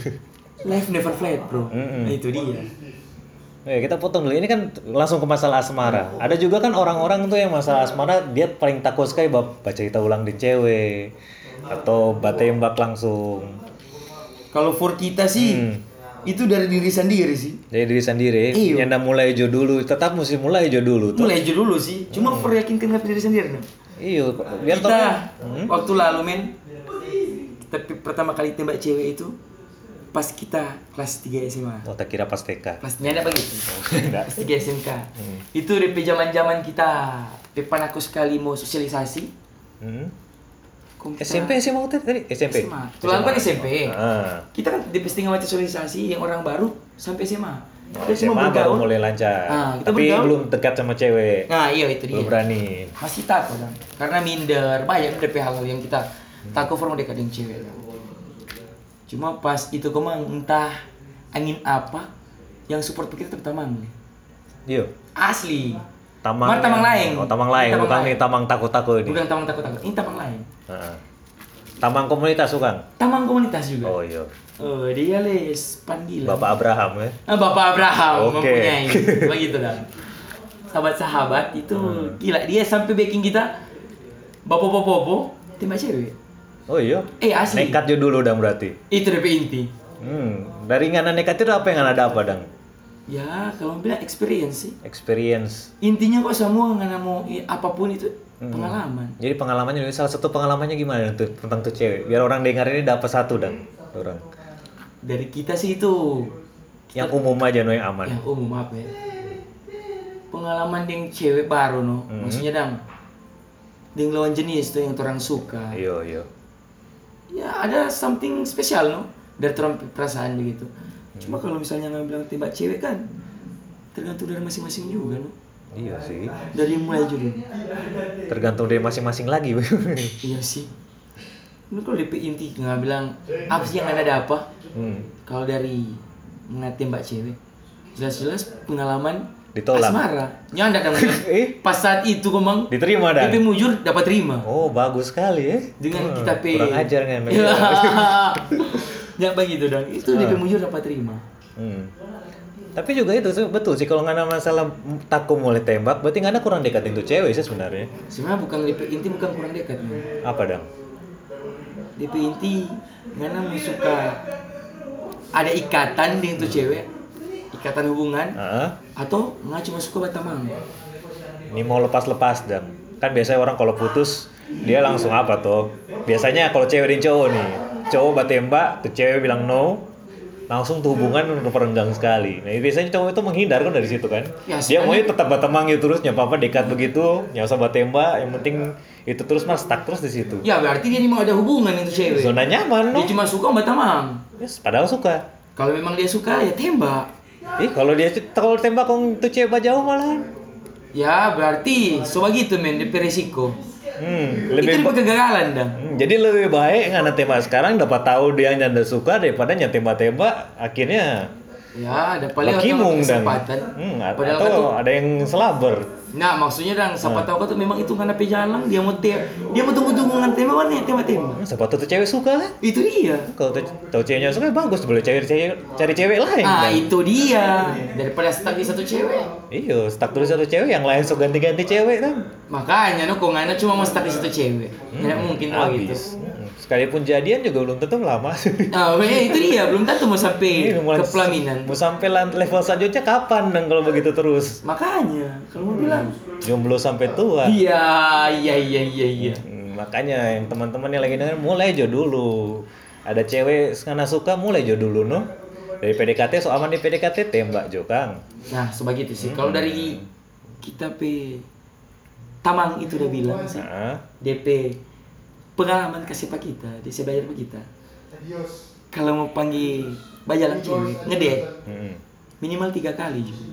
Speaker 2: [laughs] Life never flat, Bro.
Speaker 1: Mm-mm.
Speaker 2: Nah, itu dia.
Speaker 1: Ya, kita potong dulu. Ini kan langsung ke masalah asmara. Ada juga kan orang-orang tuh yang masalah asmara dia paling takut sekali baca cerita ulang di cewek atau batembak langsung.
Speaker 2: Kalau for kita sih
Speaker 1: Hmm.
Speaker 2: itu dari diri sendiri sih.
Speaker 1: Jadi diri sendiri,
Speaker 2: Iya.
Speaker 1: yang dah mulai jo dulu, tetap mesti mulai jo dulu tuh.
Speaker 2: Mulai aja dulu sih. Cuma for yakinkan ke diri sendiri dong.
Speaker 1: Iya, biar
Speaker 2: kita
Speaker 1: tahu.
Speaker 2: waktu lalu men kita pi- pertama kali tembak cewek itu pas kita kelas 3 SMA
Speaker 1: Oh, tak kira pas TK.
Speaker 2: kelas ada begitu kelas 3 SMK itu dari zaman zaman kita depan aku sekali mau sosialisasi
Speaker 1: Hmm.
Speaker 2: Kita-
Speaker 1: SMP SMA waktu tadi SMP.
Speaker 2: SMA. Tulang kan SMP.
Speaker 1: Ah.
Speaker 2: kita kan di setengah mati sosialisasi yang orang baru sampai SMA kita
Speaker 1: SMA
Speaker 2: semua
Speaker 1: baru mulai lancar.
Speaker 2: Ah, kita
Speaker 1: Tapi
Speaker 2: bergaul.
Speaker 1: belum dekat sama cewek.
Speaker 2: nah iya itu dia
Speaker 1: Belum berani.
Speaker 2: masih takut kan karena minder banyak DP hal yang kita takut form dekat dengan cewek cuma pas itu kemang entah angin apa yang support kita tetap tamang
Speaker 1: Iya.
Speaker 2: asli
Speaker 1: Tamang.
Speaker 2: Tamang lain.
Speaker 1: Oh, tamang lain, bukan tamang takut-takut ini.
Speaker 2: bukan tamang takut takut ini tamang lain
Speaker 1: Tamang komunitas bukan?
Speaker 2: tamang komunitas juga
Speaker 1: Oh iya.
Speaker 2: oh dia les panggilan
Speaker 1: Bapak Abraham ya.
Speaker 2: Ah, Bapak Abraham
Speaker 1: Oke.
Speaker 2: mempunyai [laughs] begitu kan. Sahabat-sahabat itu
Speaker 1: Hmm.
Speaker 2: gila dia sampai baking kita bapak-bapak tembak cewek.
Speaker 1: Oh iya.
Speaker 2: Eh asli.
Speaker 1: Nekat jo dulu dong berarti.
Speaker 2: Itu DP inti.
Speaker 1: Hmm. Dari ngana nekat itu apa yang ngana dapat dong?
Speaker 2: Ya kalau bilang experience sih.
Speaker 1: Experience.
Speaker 2: Intinya kok semua nggak mau i- apa pun itu
Speaker 1: Hmm.
Speaker 2: pengalaman.
Speaker 1: Jadi pengalamannya salah satu pengalamannya gimana tuh tentang tuh cewek? Biar orang dengar ini dapat satu dong. Orang.
Speaker 2: Dari kita sih itu
Speaker 1: Yang umum aja no yang aman.
Speaker 2: yang umum apa ya? Pengalaman dengan cewek baru no.
Speaker 1: Hmm.
Speaker 2: Maksudnya dang dengan lawan jenis tuh yang orang suka.
Speaker 1: Iya iya.
Speaker 2: ya ada something spesial no dari orang perasaan begitu cuma kalau misalnya nggak bilang tembak cewek kan tergantung dari masing-masing juga no
Speaker 1: Iya sih.
Speaker 2: dari mulai dulu
Speaker 1: Tergantung dari masing-masing lagi. [laughs]
Speaker 2: iya sih Ini kalau DP inti nggak bilang apa sih yang ada apa
Speaker 1: hmm.
Speaker 2: kalau dari nggak tembak cewek jelas-jelas pengalaman
Speaker 1: Ditolak.
Speaker 2: asmara nyandak kan [laughs]
Speaker 1: Eh?
Speaker 2: pas saat itu komang
Speaker 1: Diterima dah.
Speaker 2: DP mujur dapat terima
Speaker 1: Oh bagus sekali ya.
Speaker 2: dengan
Speaker 1: Hmm,
Speaker 2: kita pe
Speaker 1: Kurang ajar kan.
Speaker 2: ya begitu dong itu DP mujur dapat terima
Speaker 1: Hmm. Tapi juga itu betul sih kalau nggak ada masalah takut mulai tembak, berarti nggak ada kurang dekatin tuh cewek sih sebenarnya.
Speaker 2: sebenarnya bukan inti bukan kurang dekat.
Speaker 1: Apa dong?
Speaker 2: DP inti ngana mau suka ada ikatan dengan tuh cewek ikatan hubungan
Speaker 1: Ah,
Speaker 2: atau nggak cuma suka batamang
Speaker 1: ini mau lepas-lepas dan kan biasanya orang kalau putus dia langsung apa tuh? Biasanya kalau cewek dan cowok nih, cowok batembak, tuh cewek bilang no, langsung tuh hubungan udah perenggang sekali. Nah biasanya cowok itu menghindar kan dari situ kan.
Speaker 2: Ya,
Speaker 1: dia maunya tetap batemang gitu terus, nyapa apa dekat begitu, nggak usah batembak, yang penting itu terus mas stuck terus di situ.
Speaker 2: ya berarti dia ini mau ada hubungan itu cewek
Speaker 1: Zona nyaman no.
Speaker 2: dia cuma suka batamang
Speaker 1: Yes, padahal suka.
Speaker 2: kalau memang dia suka ya tembak
Speaker 1: Ih, kalau dia kalau tembak kong tuh cewek jauh malahan.
Speaker 2: ya berarti coba gitu men DP resiko
Speaker 1: Hmm,
Speaker 2: itu
Speaker 1: lebih
Speaker 2: DP kegagalan dah
Speaker 1: Hmm, jadi lebih baik nggak tembak sekarang dapat tahu dia yang nggak suka daripada yang tembak-tembak akhirnya
Speaker 2: Ya, ada paling kesempatan.
Speaker 1: hmm,
Speaker 2: Padahal
Speaker 1: atau
Speaker 2: kan tuh,
Speaker 1: ada yang selaber
Speaker 2: nah maksudnya dang, siapa tahu kan tuh memang itu karena pejalan dia mau te dia mau tunggu-tunggu ngan tembak mana tembak tembak.
Speaker 1: Hmm, siapa tuh tuh cewek suka kan
Speaker 2: Itu dia.
Speaker 1: kalau tuh tahu ceweknya suka bagus boleh cari cewek cari cewek lain
Speaker 2: Ah,
Speaker 1: kan?
Speaker 2: itu dia. Daripada stuck di satu cewek.
Speaker 1: iya stuck terus satu cewek yang lain suka ganti-ganti cewek kan
Speaker 2: Makanya no kok ngana cuma mau stuck di satu cewek. Tidak mungkin kalau gitu.
Speaker 1: Hmm, sekalipun jadian juga belum tentu lama
Speaker 2: Ah, ya, itu dia. Belum tentu mau sampai
Speaker 1: Ini mau-
Speaker 2: ke pelaminan.
Speaker 1: mau sampai level selanjutnya kapan dan kalau begitu terus
Speaker 2: Makanya, kalau mau bilang,
Speaker 1: jomblo sampai tua
Speaker 2: iya, iya, iya, iya, iya.
Speaker 1: Hmm, makanya yang teman-teman yang lagi denger mulai aja dulu ada cewek karena suka mulai aja dulu no dari PDKT so aman di PDKT tembak jo kang
Speaker 2: Nah, sebegitu sih. Kalau dari kita pe Tamang itu udah bilang sih.
Speaker 1: nah,
Speaker 2: DP pengalaman kasih pak kita, dia saya bayar pak kita. Kalau mau panggil bajalan cewek, ngedate
Speaker 1: hmm,
Speaker 2: minimal tiga kali juga.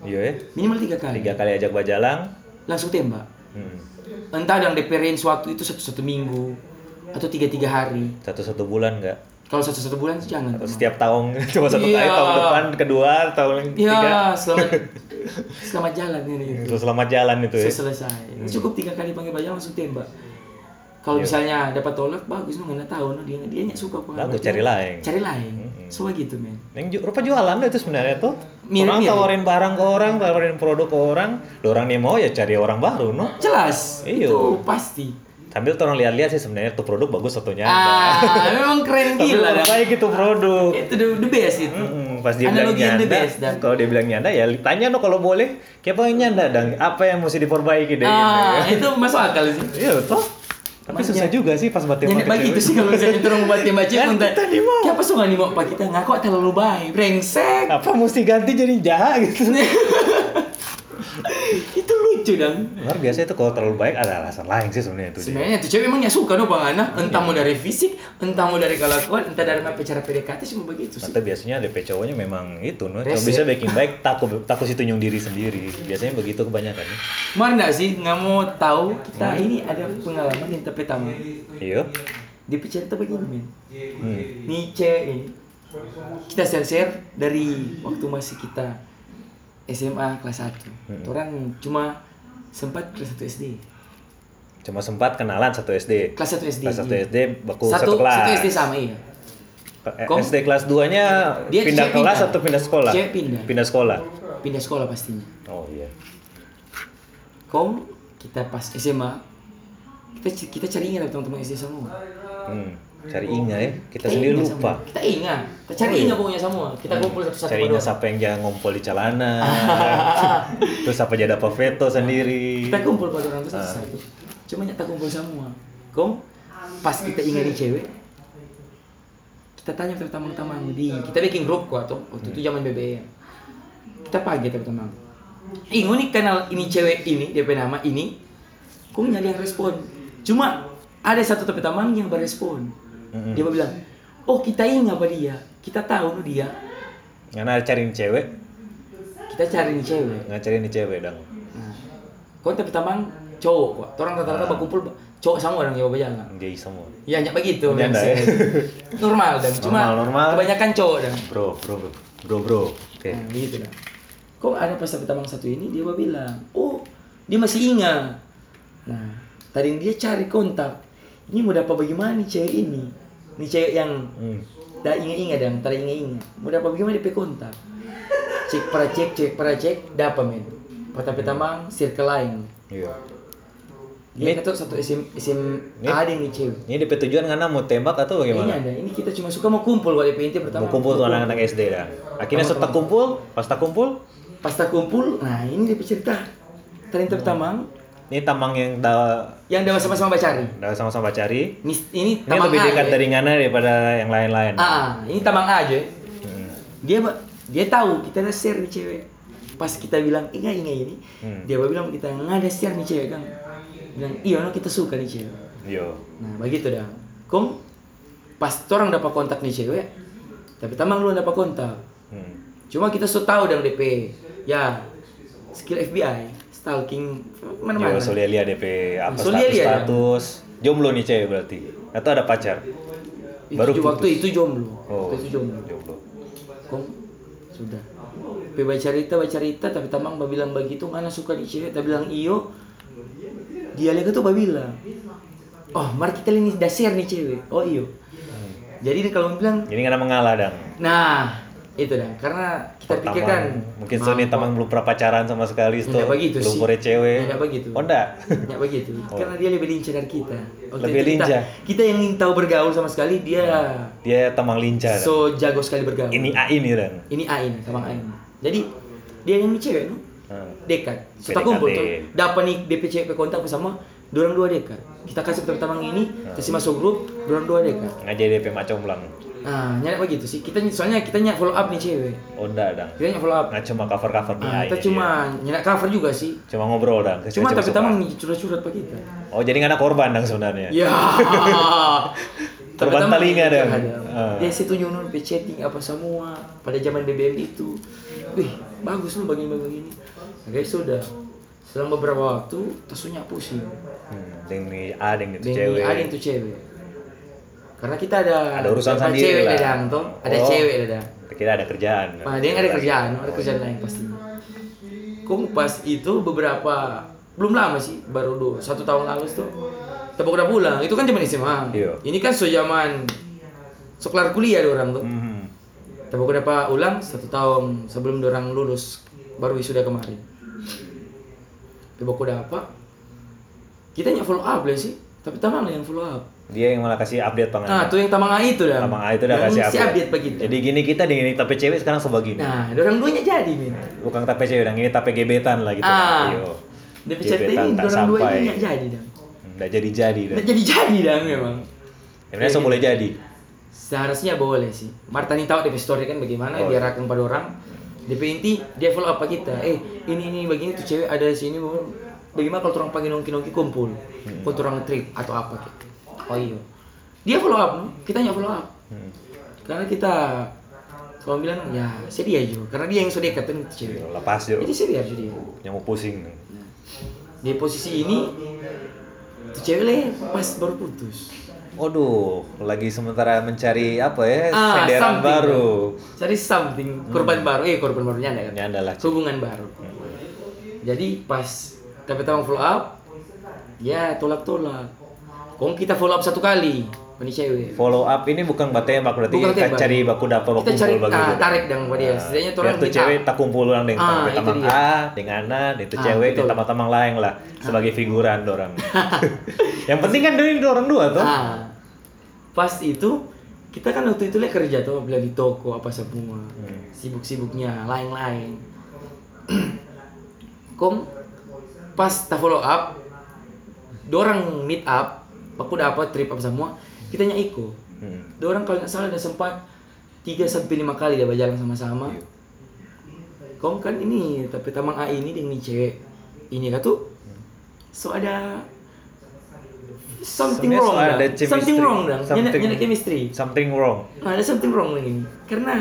Speaker 1: iya ya
Speaker 2: Minimal tiga kali.
Speaker 1: tiga kali ajak bajalang
Speaker 2: Langsung tembak.
Speaker 1: hmm,
Speaker 2: Entah yang DP range waktu itu satu satu minggu atau tiga tiga hari.
Speaker 1: satu satu bulan enggak
Speaker 2: Kalau satu satu bulan sih jangan.
Speaker 1: atau setiap tahun [laughs] cuma satu
Speaker 2: Iya.
Speaker 1: kali tahun depan kedua tahun tiga
Speaker 2: Ya, selamat [laughs] selamat jalan ini. itu.
Speaker 1: selamat jalan itu ya
Speaker 2: selesai cukup tiga kali panggil bajang langsung tembak kalau misalnya dapat tolak bagus no nggak tahu no dia dia nggak suka apa
Speaker 1: Bagus, cari lain.
Speaker 2: cari lain so gitu men
Speaker 1: yang ju- rupa jualan itu sebenarnya tuh
Speaker 2: Mirip-mirip.
Speaker 1: orang tawarin barang ke orang tawarin produk ke orang orang nih mau ya cari orang baru no
Speaker 2: jelas
Speaker 1: Iya.
Speaker 2: itu pasti
Speaker 1: sambil tuh orang lihat-lihat sih sebenarnya tuh produk bagus satunya
Speaker 2: ah [laughs] memang keren
Speaker 1: Tapi
Speaker 2: gila dah.
Speaker 1: baik itu produk
Speaker 2: itu the, the best itu
Speaker 1: Mm, pas dia bilang
Speaker 2: Analogi the
Speaker 1: nyanda,
Speaker 2: best, Dan.
Speaker 1: kalau dia bilang nyanda ya tanya no kalau boleh, kayak yang nyanda dan apa yang mesti diperbaiki deh.
Speaker 2: ah
Speaker 1: gitu.
Speaker 2: itu masuk akal sih
Speaker 1: Iya toh. Tapi susah juga sih pas buat
Speaker 2: Nenek
Speaker 1: tembak
Speaker 2: bagi itu sih kalau misalnya turun buat tembak cewek [laughs]
Speaker 1: Kan kita nih mau.
Speaker 2: Siapa suka nih mau pak kita ngaku terlalu baik brengsek
Speaker 1: Apa mesti ganti jadi jahat gitu. [laughs]
Speaker 2: itu lucu dong
Speaker 1: Luar biasa itu kalau terlalu baik ada alasan lain sih sebenarnya itu.
Speaker 2: Sebenarnya tuh cewek emang ya suka no bang Ana, entah mau dari fisik, entah mau dari kelakuan, entah dari apa cara PDKT cuma begitu sih.
Speaker 1: Atau biasanya DP cowoknya memang itu no, kalau bisa baking baik takut takut situ nyung diri sendiri. Biasanya begitu kebanyakan. ya.
Speaker 2: Mar nggak sih nggak mau tahu kita ini ada pengalaman yang tapi tamu
Speaker 1: Iya.
Speaker 2: di cerita begini men.
Speaker 1: Hmm.
Speaker 2: Nih cewek ini kita share share dari waktu masih kita SMA kelas 1 Orang cuma sempat kelas 1 SD.
Speaker 1: Cuma sempat kenalan satu SD.
Speaker 2: Kelas 1 SD.
Speaker 1: Kelas satu
Speaker 2: iya.
Speaker 1: SD baku
Speaker 2: Satu,
Speaker 1: satu, kelas.
Speaker 2: satu SD sama iya.
Speaker 1: Eh,
Speaker 2: Kom-
Speaker 1: SD kelas 2-nya
Speaker 2: Dia
Speaker 1: pindah
Speaker 2: cewek
Speaker 1: kelas
Speaker 2: pindah.
Speaker 1: atau pindah sekolah?
Speaker 2: Cewek pindah.
Speaker 1: Pindah sekolah.
Speaker 2: Pindah sekolah pastinya.
Speaker 1: Oh iya.
Speaker 2: Kom kita pas SMA kita kita cari ingat teman-teman SD semua.
Speaker 1: Hmm. Cari Inga ya. Kita
Speaker 2: Kita
Speaker 1: sendiri lupa.
Speaker 2: semua. Kita ingat. Kita cari ingat pokoknya semua. Kita kumpul satu-satu.
Speaker 1: Cari Inga siapa yang jangan ngumpul di celana. [laughs] Terus apa jadi apa veto sendiri.
Speaker 2: Kita kumpul pada orang itu satu-satu. Cuma nyata kumpul semua. Kom pas kita ingat di cewek kita tanya ke teman-teman di kita bikin grup kok tuh waktu itu zaman BBM kita pagi teman-teman Ingu nih kenal ini cewek ini DP nama ini kok nyari yang respon cuma ada satu teman yang berespon
Speaker 1: Mm-mm.
Speaker 2: dia bilang oh kita ingat apa dia kita tahu no dia
Speaker 1: Karena cariin cewek,
Speaker 2: kita cari nih cewek
Speaker 1: nggak cariin cewek dong.
Speaker 2: nah, kau tapi teman cowok kok orang rata-rata
Speaker 1: Ah.
Speaker 2: berkumpul cowok sama orang Jawa Bajalan
Speaker 1: Gay semua.
Speaker 2: ya hanya begitu
Speaker 1: Janda, ya? [laughs]
Speaker 2: normal dan cuma
Speaker 1: Normal, normal.
Speaker 2: kebanyakan cowok dan
Speaker 1: Bro, bro, bro, bro, bro. Oke.
Speaker 2: nah, gitu dan kok ada pas tapi teman satu ini dia bilang oh dia masih ingat nah tadi dia cari kontak ini mau dapat bagaimana cewek ini nih cewek yang
Speaker 1: Hmm.
Speaker 2: dah ingat-ingat dan tadi ingat-ingat. Mau dapat bagaimana dia kontak cek para cek cek para cek dapat men? Tapi tamang circle lain.
Speaker 1: Iya.
Speaker 2: dia kata satu SM SM
Speaker 1: Ini-
Speaker 2: ada nih cewek.
Speaker 1: Ini DP tujuan karena mau tembak atau
Speaker 2: ini
Speaker 1: bagaimana?
Speaker 2: ada. Ini kita cuma suka mau kumpul kalau DP inti pertama.
Speaker 1: Mau kumpul tuh anak-anak SD dah. Akhirnya setelah kumpul, pas tak kumpul,
Speaker 2: pas kumpul nah ini DP cerita. Ternyata pertama
Speaker 1: ini tamang yang dah
Speaker 2: yang udah sama-sama bacari
Speaker 1: dah sama-sama cari.
Speaker 2: ini ini
Speaker 1: Ini
Speaker 2: tamang
Speaker 1: lebih dekat
Speaker 2: ya.
Speaker 1: dari Ngana daripada yang lain-lain.
Speaker 2: ah ah, ini tamang A aja
Speaker 1: Hmm.
Speaker 2: dia dia tahu kita ada share nih cewek pas kita bilang ingat ingat ini
Speaker 1: Hmm.
Speaker 2: dia bilang kita nggak ada share nih cewek kan bilang iya no, kita suka nih cewek
Speaker 1: Yo.
Speaker 2: nah begitu dah kom pas orang dapat kontak nih cewek tapi tamang lu dapat kontak
Speaker 1: Hmm.
Speaker 2: cuma kita so tahu dong DP ya skill FBI stalking mana-mana
Speaker 1: so lihat DP apa
Speaker 2: So, lihat
Speaker 1: status status. Jomblo nih cewek berarti. Atau ada pacar?
Speaker 2: itu
Speaker 1: Baru
Speaker 2: waktu
Speaker 1: putus.
Speaker 2: itu jomblo
Speaker 1: Oh,
Speaker 2: waktu itu jomblo
Speaker 1: jomblo.
Speaker 2: kom sudah Pe baca cerita baca cerita tapi tamang bilang begitu ngana suka di cewek tapi bilang iyo dia lihat tuh bilang oh mari kita ini dasar nih cewek oh iyo jadi kalau bilang
Speaker 1: Jadi nggak ada mengalah dong.
Speaker 2: nah itu dah karena kita
Speaker 1: Pertama,
Speaker 2: pikirkan
Speaker 1: mungkin Sony tamang belum pernah pacaran sama sekali
Speaker 2: begitu
Speaker 1: belum punya cewek.
Speaker 2: Nggak begitu.
Speaker 1: Oh enggak.
Speaker 2: Ya begitu, [laughs] karena dia lebih lincah dari kita. Waktu
Speaker 1: Lebih
Speaker 2: itu kita-
Speaker 1: lincah.
Speaker 2: Kita, yang ingin tahu bergaul sama sekali, dia
Speaker 1: Dia tamang lincah.
Speaker 2: so jago sekali bergaul.
Speaker 1: ini A ini dan.
Speaker 2: ini A ini, sama A ini. Jadi dia yang cewek, no?
Speaker 1: Hmm.
Speaker 2: dekat. Kita
Speaker 1: PDKT.
Speaker 2: kumpul tuh, dapat nih DP cewek kontak bersama, dorang dua dekat. Kita kasih pertama ini, kasih masuk grup, dorang dua dekat.
Speaker 1: Ngajak DP macam belang.
Speaker 2: Nah, nyari begitu sih. Kita soalnya kita nyak follow up nih cewek.
Speaker 1: Oh enggak dong.
Speaker 2: Kita nyak follow up.
Speaker 1: Nggak cuma cover cover nih
Speaker 2: Nah, kita
Speaker 1: ini
Speaker 2: cuma nyak cover juga sih.
Speaker 1: dia. Cuma ngobrol dong.
Speaker 2: Cuma tapi tamang nih curhat-curhat pak kita.
Speaker 1: Oh jadi nggak ada korban dong sebenarnya.
Speaker 2: Ya. [laughs]
Speaker 1: Korban telinga
Speaker 2: itu ada.
Speaker 1: Ah.
Speaker 2: Dia situ nyunon pe chatting apa semua pada zaman BBM itu. Wih, bagus lu begini-begini. Oke, sudah. Selang beberapa waktu, tasunya pusing.
Speaker 1: Hmm, deng nih A deng itu
Speaker 2: Dan
Speaker 1: cewek.
Speaker 2: ada yang tuh cewek. Karena kita ada
Speaker 1: Ada urusan sendiri
Speaker 2: cewek
Speaker 1: lah.
Speaker 2: dadang tuh, ada
Speaker 1: Oh.
Speaker 2: cewek dadang.
Speaker 1: Kita ada kerjaan.
Speaker 2: Nah, dia ada kerjaan, ada kerjaan lain pasti. Kok pas itu beberapa belum lama sih, baru dua, satu tahun lalu tuh. Tepuk udah pulang, itu kan zaman SMA.
Speaker 1: Iya.
Speaker 2: Ini kan so zaman sekelar kuliah ada orang tuh.
Speaker 1: Hmm.
Speaker 2: Tepuk udah ulang satu tahun sebelum orang lulus baru wisuda kemarin. Tepuk udah apa? Kita yang follow up lah sih, tapi tamang yang follow up.
Speaker 1: Dia yang malah kasih update pangan.
Speaker 2: Nah, tuh yang tamang A itu dah.
Speaker 1: Tamang A itu udah
Speaker 2: Yang
Speaker 1: kasih
Speaker 2: si
Speaker 1: update.
Speaker 2: update begitu.
Speaker 1: Jadi gini kita dengan ini tape cewek sekarang sebegini.
Speaker 2: Nah, orang duanya jadi, Min.
Speaker 1: Bukan tape cewek, dan ini tape gebetan lah gitu.
Speaker 2: Ah. Cerita
Speaker 1: Gebetan
Speaker 2: ini orang dua ini jadi dah.
Speaker 1: Nggak jadi-jadi. dah.
Speaker 2: Nggak jadi jadi dah memang.
Speaker 1: Sebenarnya so boleh jadi.
Speaker 2: Seharusnya boleh sih. Marta nih tahu DP story kan bagaimana
Speaker 1: Oh,
Speaker 2: dia rakam pada orang. DP inti dia follow apa kita. Eh ini ini begini tuh cewek ada di sini. Bagaimana kalau orang panggil nongki nongki kumpul,
Speaker 1: Hmm.
Speaker 2: untuk orang trip atau apa gitu. Oh iya. Dia follow up, kita nggak follow up.
Speaker 1: Hmm.
Speaker 2: Karena kita kalau bilang ya sedia juga. Karena dia yang sudah dekat kan itu cewek.
Speaker 1: Iyo, Lepas yo.
Speaker 2: Jadi sedia aja dia.
Speaker 1: Yang mau pusing nih.
Speaker 2: Di posisi ini tuh cewek le pas baru putus.
Speaker 1: Waduh, lagi sementara mencari apa ya?
Speaker 2: Ah,
Speaker 1: senderan baru.
Speaker 2: Cari something, korban baru, eh korban baru nyanda kan?
Speaker 1: Nyanda lah.
Speaker 2: Hubungan baru. Jadi pas tapi tahu follow up, ya tolak-tolak. Kong kita follow up satu kali, ini cewek.
Speaker 1: Follow up ini bukan batembak berarti
Speaker 2: Bukan
Speaker 1: kita cari baku dapat baku
Speaker 2: Kita cari ah, tarik dong pada dia. Setidaknya tuh
Speaker 1: Biar
Speaker 2: orang meet
Speaker 1: cewek tak kumpul orang dengan
Speaker 2: Ah,
Speaker 1: tamang. A dengan A, itu
Speaker 2: Ah,
Speaker 1: cewek dan tamang-tamang lain lah sebagai figuran dorang. [laughs] [laughs] Yang penting kan dari orang dua tuh.
Speaker 2: Ah, pas itu kita kan waktu itu le kerja tuh beli di toko apa semua
Speaker 1: Hmm.
Speaker 2: sibuk-sibuknya lain-lain [clears throat] kom pas tak follow up dorang meet up aku dapat trip apa semua kita nya iko
Speaker 1: Hmm.
Speaker 2: dorang kalau nggak salah udah sempat 3 sampai lima kali dia berjalan sama-sama
Speaker 1: Iya.
Speaker 2: kom kan ini tapi tamang A ini dengan cewek ini kan tuh so ada something wrong dah.
Speaker 1: ada chemistry.
Speaker 2: something wrong dah nyana,
Speaker 1: Something-
Speaker 2: nyana chemistry
Speaker 1: Something wrong.
Speaker 2: Nah, ada something wrong ini. Karena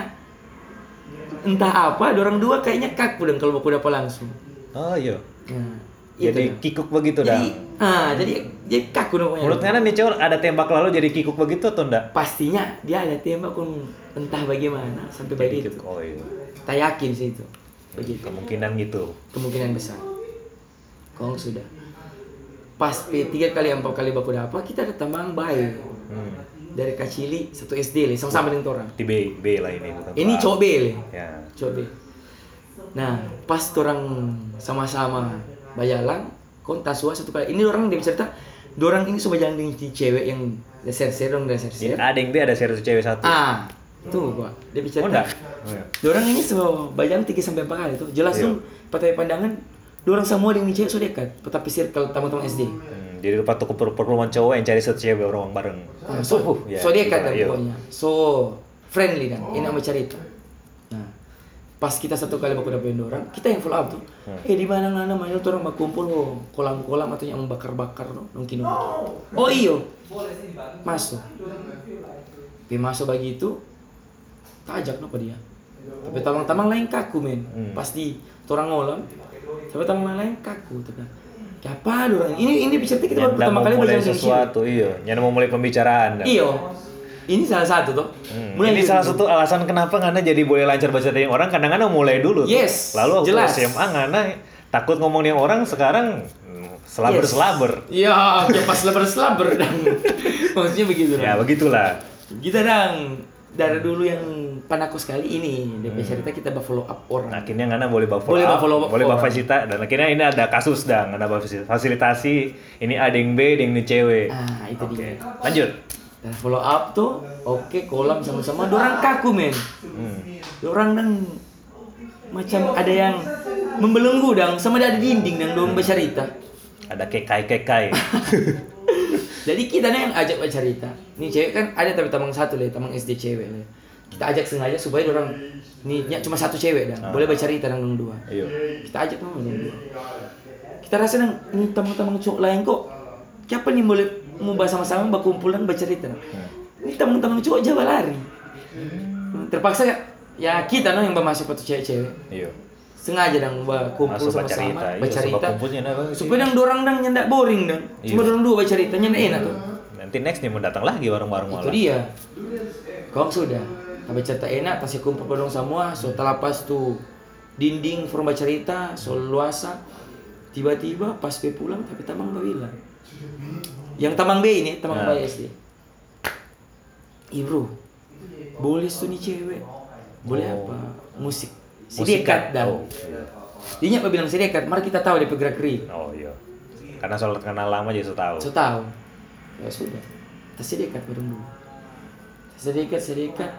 Speaker 2: entah apa, orang dua kayaknya kaku dan kalau aku dapat langsung.
Speaker 1: Oh iya.
Speaker 2: Nah,
Speaker 1: Jadi
Speaker 2: itu dah.
Speaker 1: kikuk begitu dah.
Speaker 2: jadi, ah, jadi jadi kaku dong.
Speaker 1: Menurut Ngana nih cowok ada tembak lalu jadi kikuk begitu atau enggak?
Speaker 2: Pastinya dia ada tembak pun entah bagaimana sampai
Speaker 1: Jadi
Speaker 2: begitu.
Speaker 1: kikuk. Oh iya.
Speaker 2: Tak yakin sih itu. Begitu.
Speaker 1: Kemungkinan gitu.
Speaker 2: Kemungkinan besar. Kong sudah. Pas P3 kali empat kali baku dapat, kita ada tambang baik.
Speaker 1: Hmm.
Speaker 2: Dari kacili satu SD le, sama-sama dengan orang.
Speaker 1: Di B, B lah ini bukan.
Speaker 2: Ini cowok B le.
Speaker 1: Ya.
Speaker 2: coba nah pas orang sama-sama bayalang kontak suah satu kali ini orang dia cerita orang ini coba jalan dengan cewek yang dasar ser dong ser
Speaker 1: ada yang B ada seri cewek satu.
Speaker 2: ah tunggu gua dia bicara
Speaker 1: Oh? Oh, iya.
Speaker 2: orang ini so bayang tiga sampai empat kali tuh jelas
Speaker 1: Iya.
Speaker 2: tuh patai pandangan orang semua dengan cewek so dekat tapi circle teman-teman SD
Speaker 1: Hmm, jadi lupa tuh per perluan cowok yang cari satu cewek orang bareng.
Speaker 2: Ah, so,
Speaker 1: Uh, ya,
Speaker 2: so dekat dan
Speaker 1: iya.
Speaker 2: pokoknya so friendly dan ini nama cerita nah pas kita satu kali baku dapetin orang kita yang follow up tuh
Speaker 1: Hmm.
Speaker 2: eh di mana mana mana tuh orang berkumpul oh, kolam-kolam atau yang bakar-bakar no nongki nongki oh iyo masuk tapi masuk begitu tajak no dia tapi tamang-tamang lain kaku men
Speaker 1: Hmm.
Speaker 2: pasti orang ngolam tapi tamang lain kaku tapi apa orang ini ini bicara kita baru pertama kali cewek.
Speaker 1: sesuatu, iya. Yang mau mulai pembicaraan.
Speaker 2: Iyo. Ini salah satu tuh.
Speaker 1: Hmm,
Speaker 2: Mulai
Speaker 1: ini salah
Speaker 2: dulu.
Speaker 1: satu alasan kenapa Ngana jadi boleh lancar baca dari orang kadang-kadang mulai dulu tuh.
Speaker 2: Yes,
Speaker 1: lalu waktu
Speaker 2: jelas.
Speaker 1: SMA Ngana takut ngomong dengan orang sekarang hmm, selaber-selaber
Speaker 2: Iya, ya pas selaber-selaber dan [laughs] maksudnya begitu.
Speaker 1: ya
Speaker 2: dong.
Speaker 1: begitulah
Speaker 2: Kita dang dari dulu yang panakos kali ini DP cerita kita follow up orang.
Speaker 1: Nah, akhirnya Ngana boleh follow
Speaker 2: Boleh
Speaker 1: up,
Speaker 2: follow up
Speaker 1: boleh fasilita dan akhirnya ini ada kasus dang ada fasilitasi ini ada yang B ada yang ini cewek
Speaker 2: Ah, itu
Speaker 1: oke
Speaker 2: dia.
Speaker 1: lanjut
Speaker 2: Dan follow up tuh, oke kolam sama-sama. Dorang kaku men.
Speaker 1: Hmm.
Speaker 2: Dorang dan macam ada yang membelenggu dang, sama ada dinding dan dorang bercerita.
Speaker 1: ada kekai kekai [laughs]
Speaker 2: Jadi kita nih yang ajak bercerita. Nih cewek kan ada tapi tamang satu lah, tamang SD cewek lah. Kita ajak sengaja supaya dorang nih nya cuma satu cewek dah, boleh bercerita dang dong dua.
Speaker 1: ayo
Speaker 2: Kita ajak dong dong dua. Kita rasa dang ini tamang-tamang cowok lain kok. Siapa nih boleh mau bahas sama-sama berkumpul dan bercerita. Ini tamang-tamang cowok jawa lari. Terpaksa ya, ya kita no yang bermasuk satu cewek-cewek.
Speaker 1: ayo
Speaker 2: sengaja dang kumpul
Speaker 1: Masuk
Speaker 2: sama-sama
Speaker 1: bercerita, iya,
Speaker 2: supaya dang dorang dang nyendak boring dang cuma
Speaker 1: Iya.
Speaker 2: dorang dua bercerita nyendak enak tuh.
Speaker 1: Nanti next nih mau datang lagi bareng-bareng
Speaker 2: itu dia. Kau sudah. Tapi cerita enak pasti kumpul dong semua so talapas tuh dinding form bercerita so luasa. Tiba-tiba pas pe pulang tapi tamang bilang yang tamang B ini tamang
Speaker 1: Nah.
Speaker 2: B SD bro. Boleh tuh nih cewek. Boleh
Speaker 1: Oh.
Speaker 2: apa? Musik. Si
Speaker 1: Musik
Speaker 2: dekat
Speaker 1: kan?
Speaker 2: dan.
Speaker 1: Oh.
Speaker 2: dia nyak bilang si dekat mari kita tahu dia bergerak ri
Speaker 1: oh iya. Karena soal kenal lama jadi so tahu
Speaker 2: so tahu ya sudah. Kita sedekat bareng dulu. Sedekat sedekat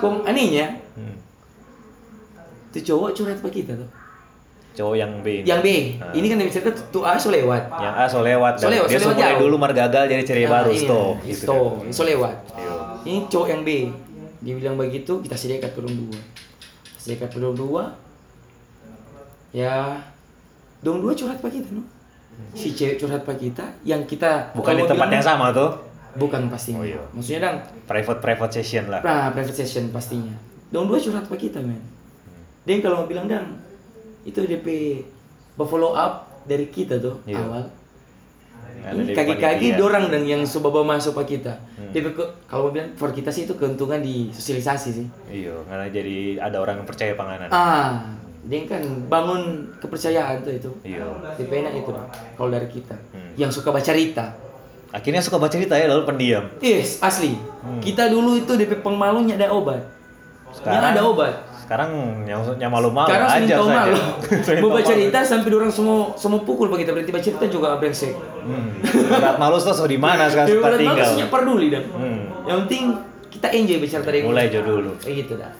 Speaker 2: kong anehnya
Speaker 1: Hmm.
Speaker 2: tuh cowok curhat ke kita tuh
Speaker 1: cowok yang B ini.
Speaker 2: yang B
Speaker 1: Ah.
Speaker 2: ini kan dia cerita tuh A so lewat
Speaker 1: yang A so lewat
Speaker 2: So lewat,
Speaker 1: dia
Speaker 2: so lewat
Speaker 1: mulai dulu mar gagal jadi ceria
Speaker 2: Ah,
Speaker 1: baru
Speaker 2: ini,
Speaker 1: stop gitu
Speaker 2: stop
Speaker 1: kan.
Speaker 2: so lewat
Speaker 1: Iya.
Speaker 2: ini cowok yang B dia bilang begitu kita sedekat bareng dua sedekat bareng dua ya dong dua curhat ke kita no si cewek curhat ke kita yang kita
Speaker 1: bukan di tempat
Speaker 2: bilang-
Speaker 1: yang sama tuh
Speaker 2: bukan pastinya
Speaker 1: Oh, iya.
Speaker 2: maksudnya dang
Speaker 1: private private session lah
Speaker 2: Nah, private session pastinya. Dong dua curhat ke kita, men. Dan kalau mau bilang dang, itu DP follow up dari kita tuh
Speaker 1: Iya.
Speaker 2: awal. Ini kaki-kaki dorang dong yang coba masuk ke kita.
Speaker 1: Hmm.
Speaker 2: DP ke, kalau mau bilang for kita sih itu keuntungan di sosialisasi sih.
Speaker 1: iya karena jadi ada orang yang percaya panganan
Speaker 2: Ah, dia kan bangun kepercayaan tuh itu.
Speaker 1: iya
Speaker 2: DP enak itu kalau dari kita.
Speaker 1: Hmm.
Speaker 2: Yang suka baca cerita.
Speaker 1: akhirnya suka baca cerita ya lalu pendiam
Speaker 2: Yes, asli. Kita dulu itu DP pengmalunya ada obat.
Speaker 1: Hmm. Sekarang-
Speaker 2: Yang ada obat.
Speaker 1: Sekarang yang yang malu-malu
Speaker 2: Sekarang
Speaker 1: aja
Speaker 2: malu. [laughs] Mau baca
Speaker 1: malu.
Speaker 2: cerita sampai orang semua semua pukul begitu berhenti baca cerita juga brengsek.
Speaker 1: hmm. berat malu tuh so di mana sekarang
Speaker 2: berat banget
Speaker 1: tinggal
Speaker 2: maksudnya peduli dah.
Speaker 1: Hmm.
Speaker 2: Yang penting kita enjoy bicara tadi.
Speaker 1: mulai aja dulu
Speaker 2: Kayak gitu dah.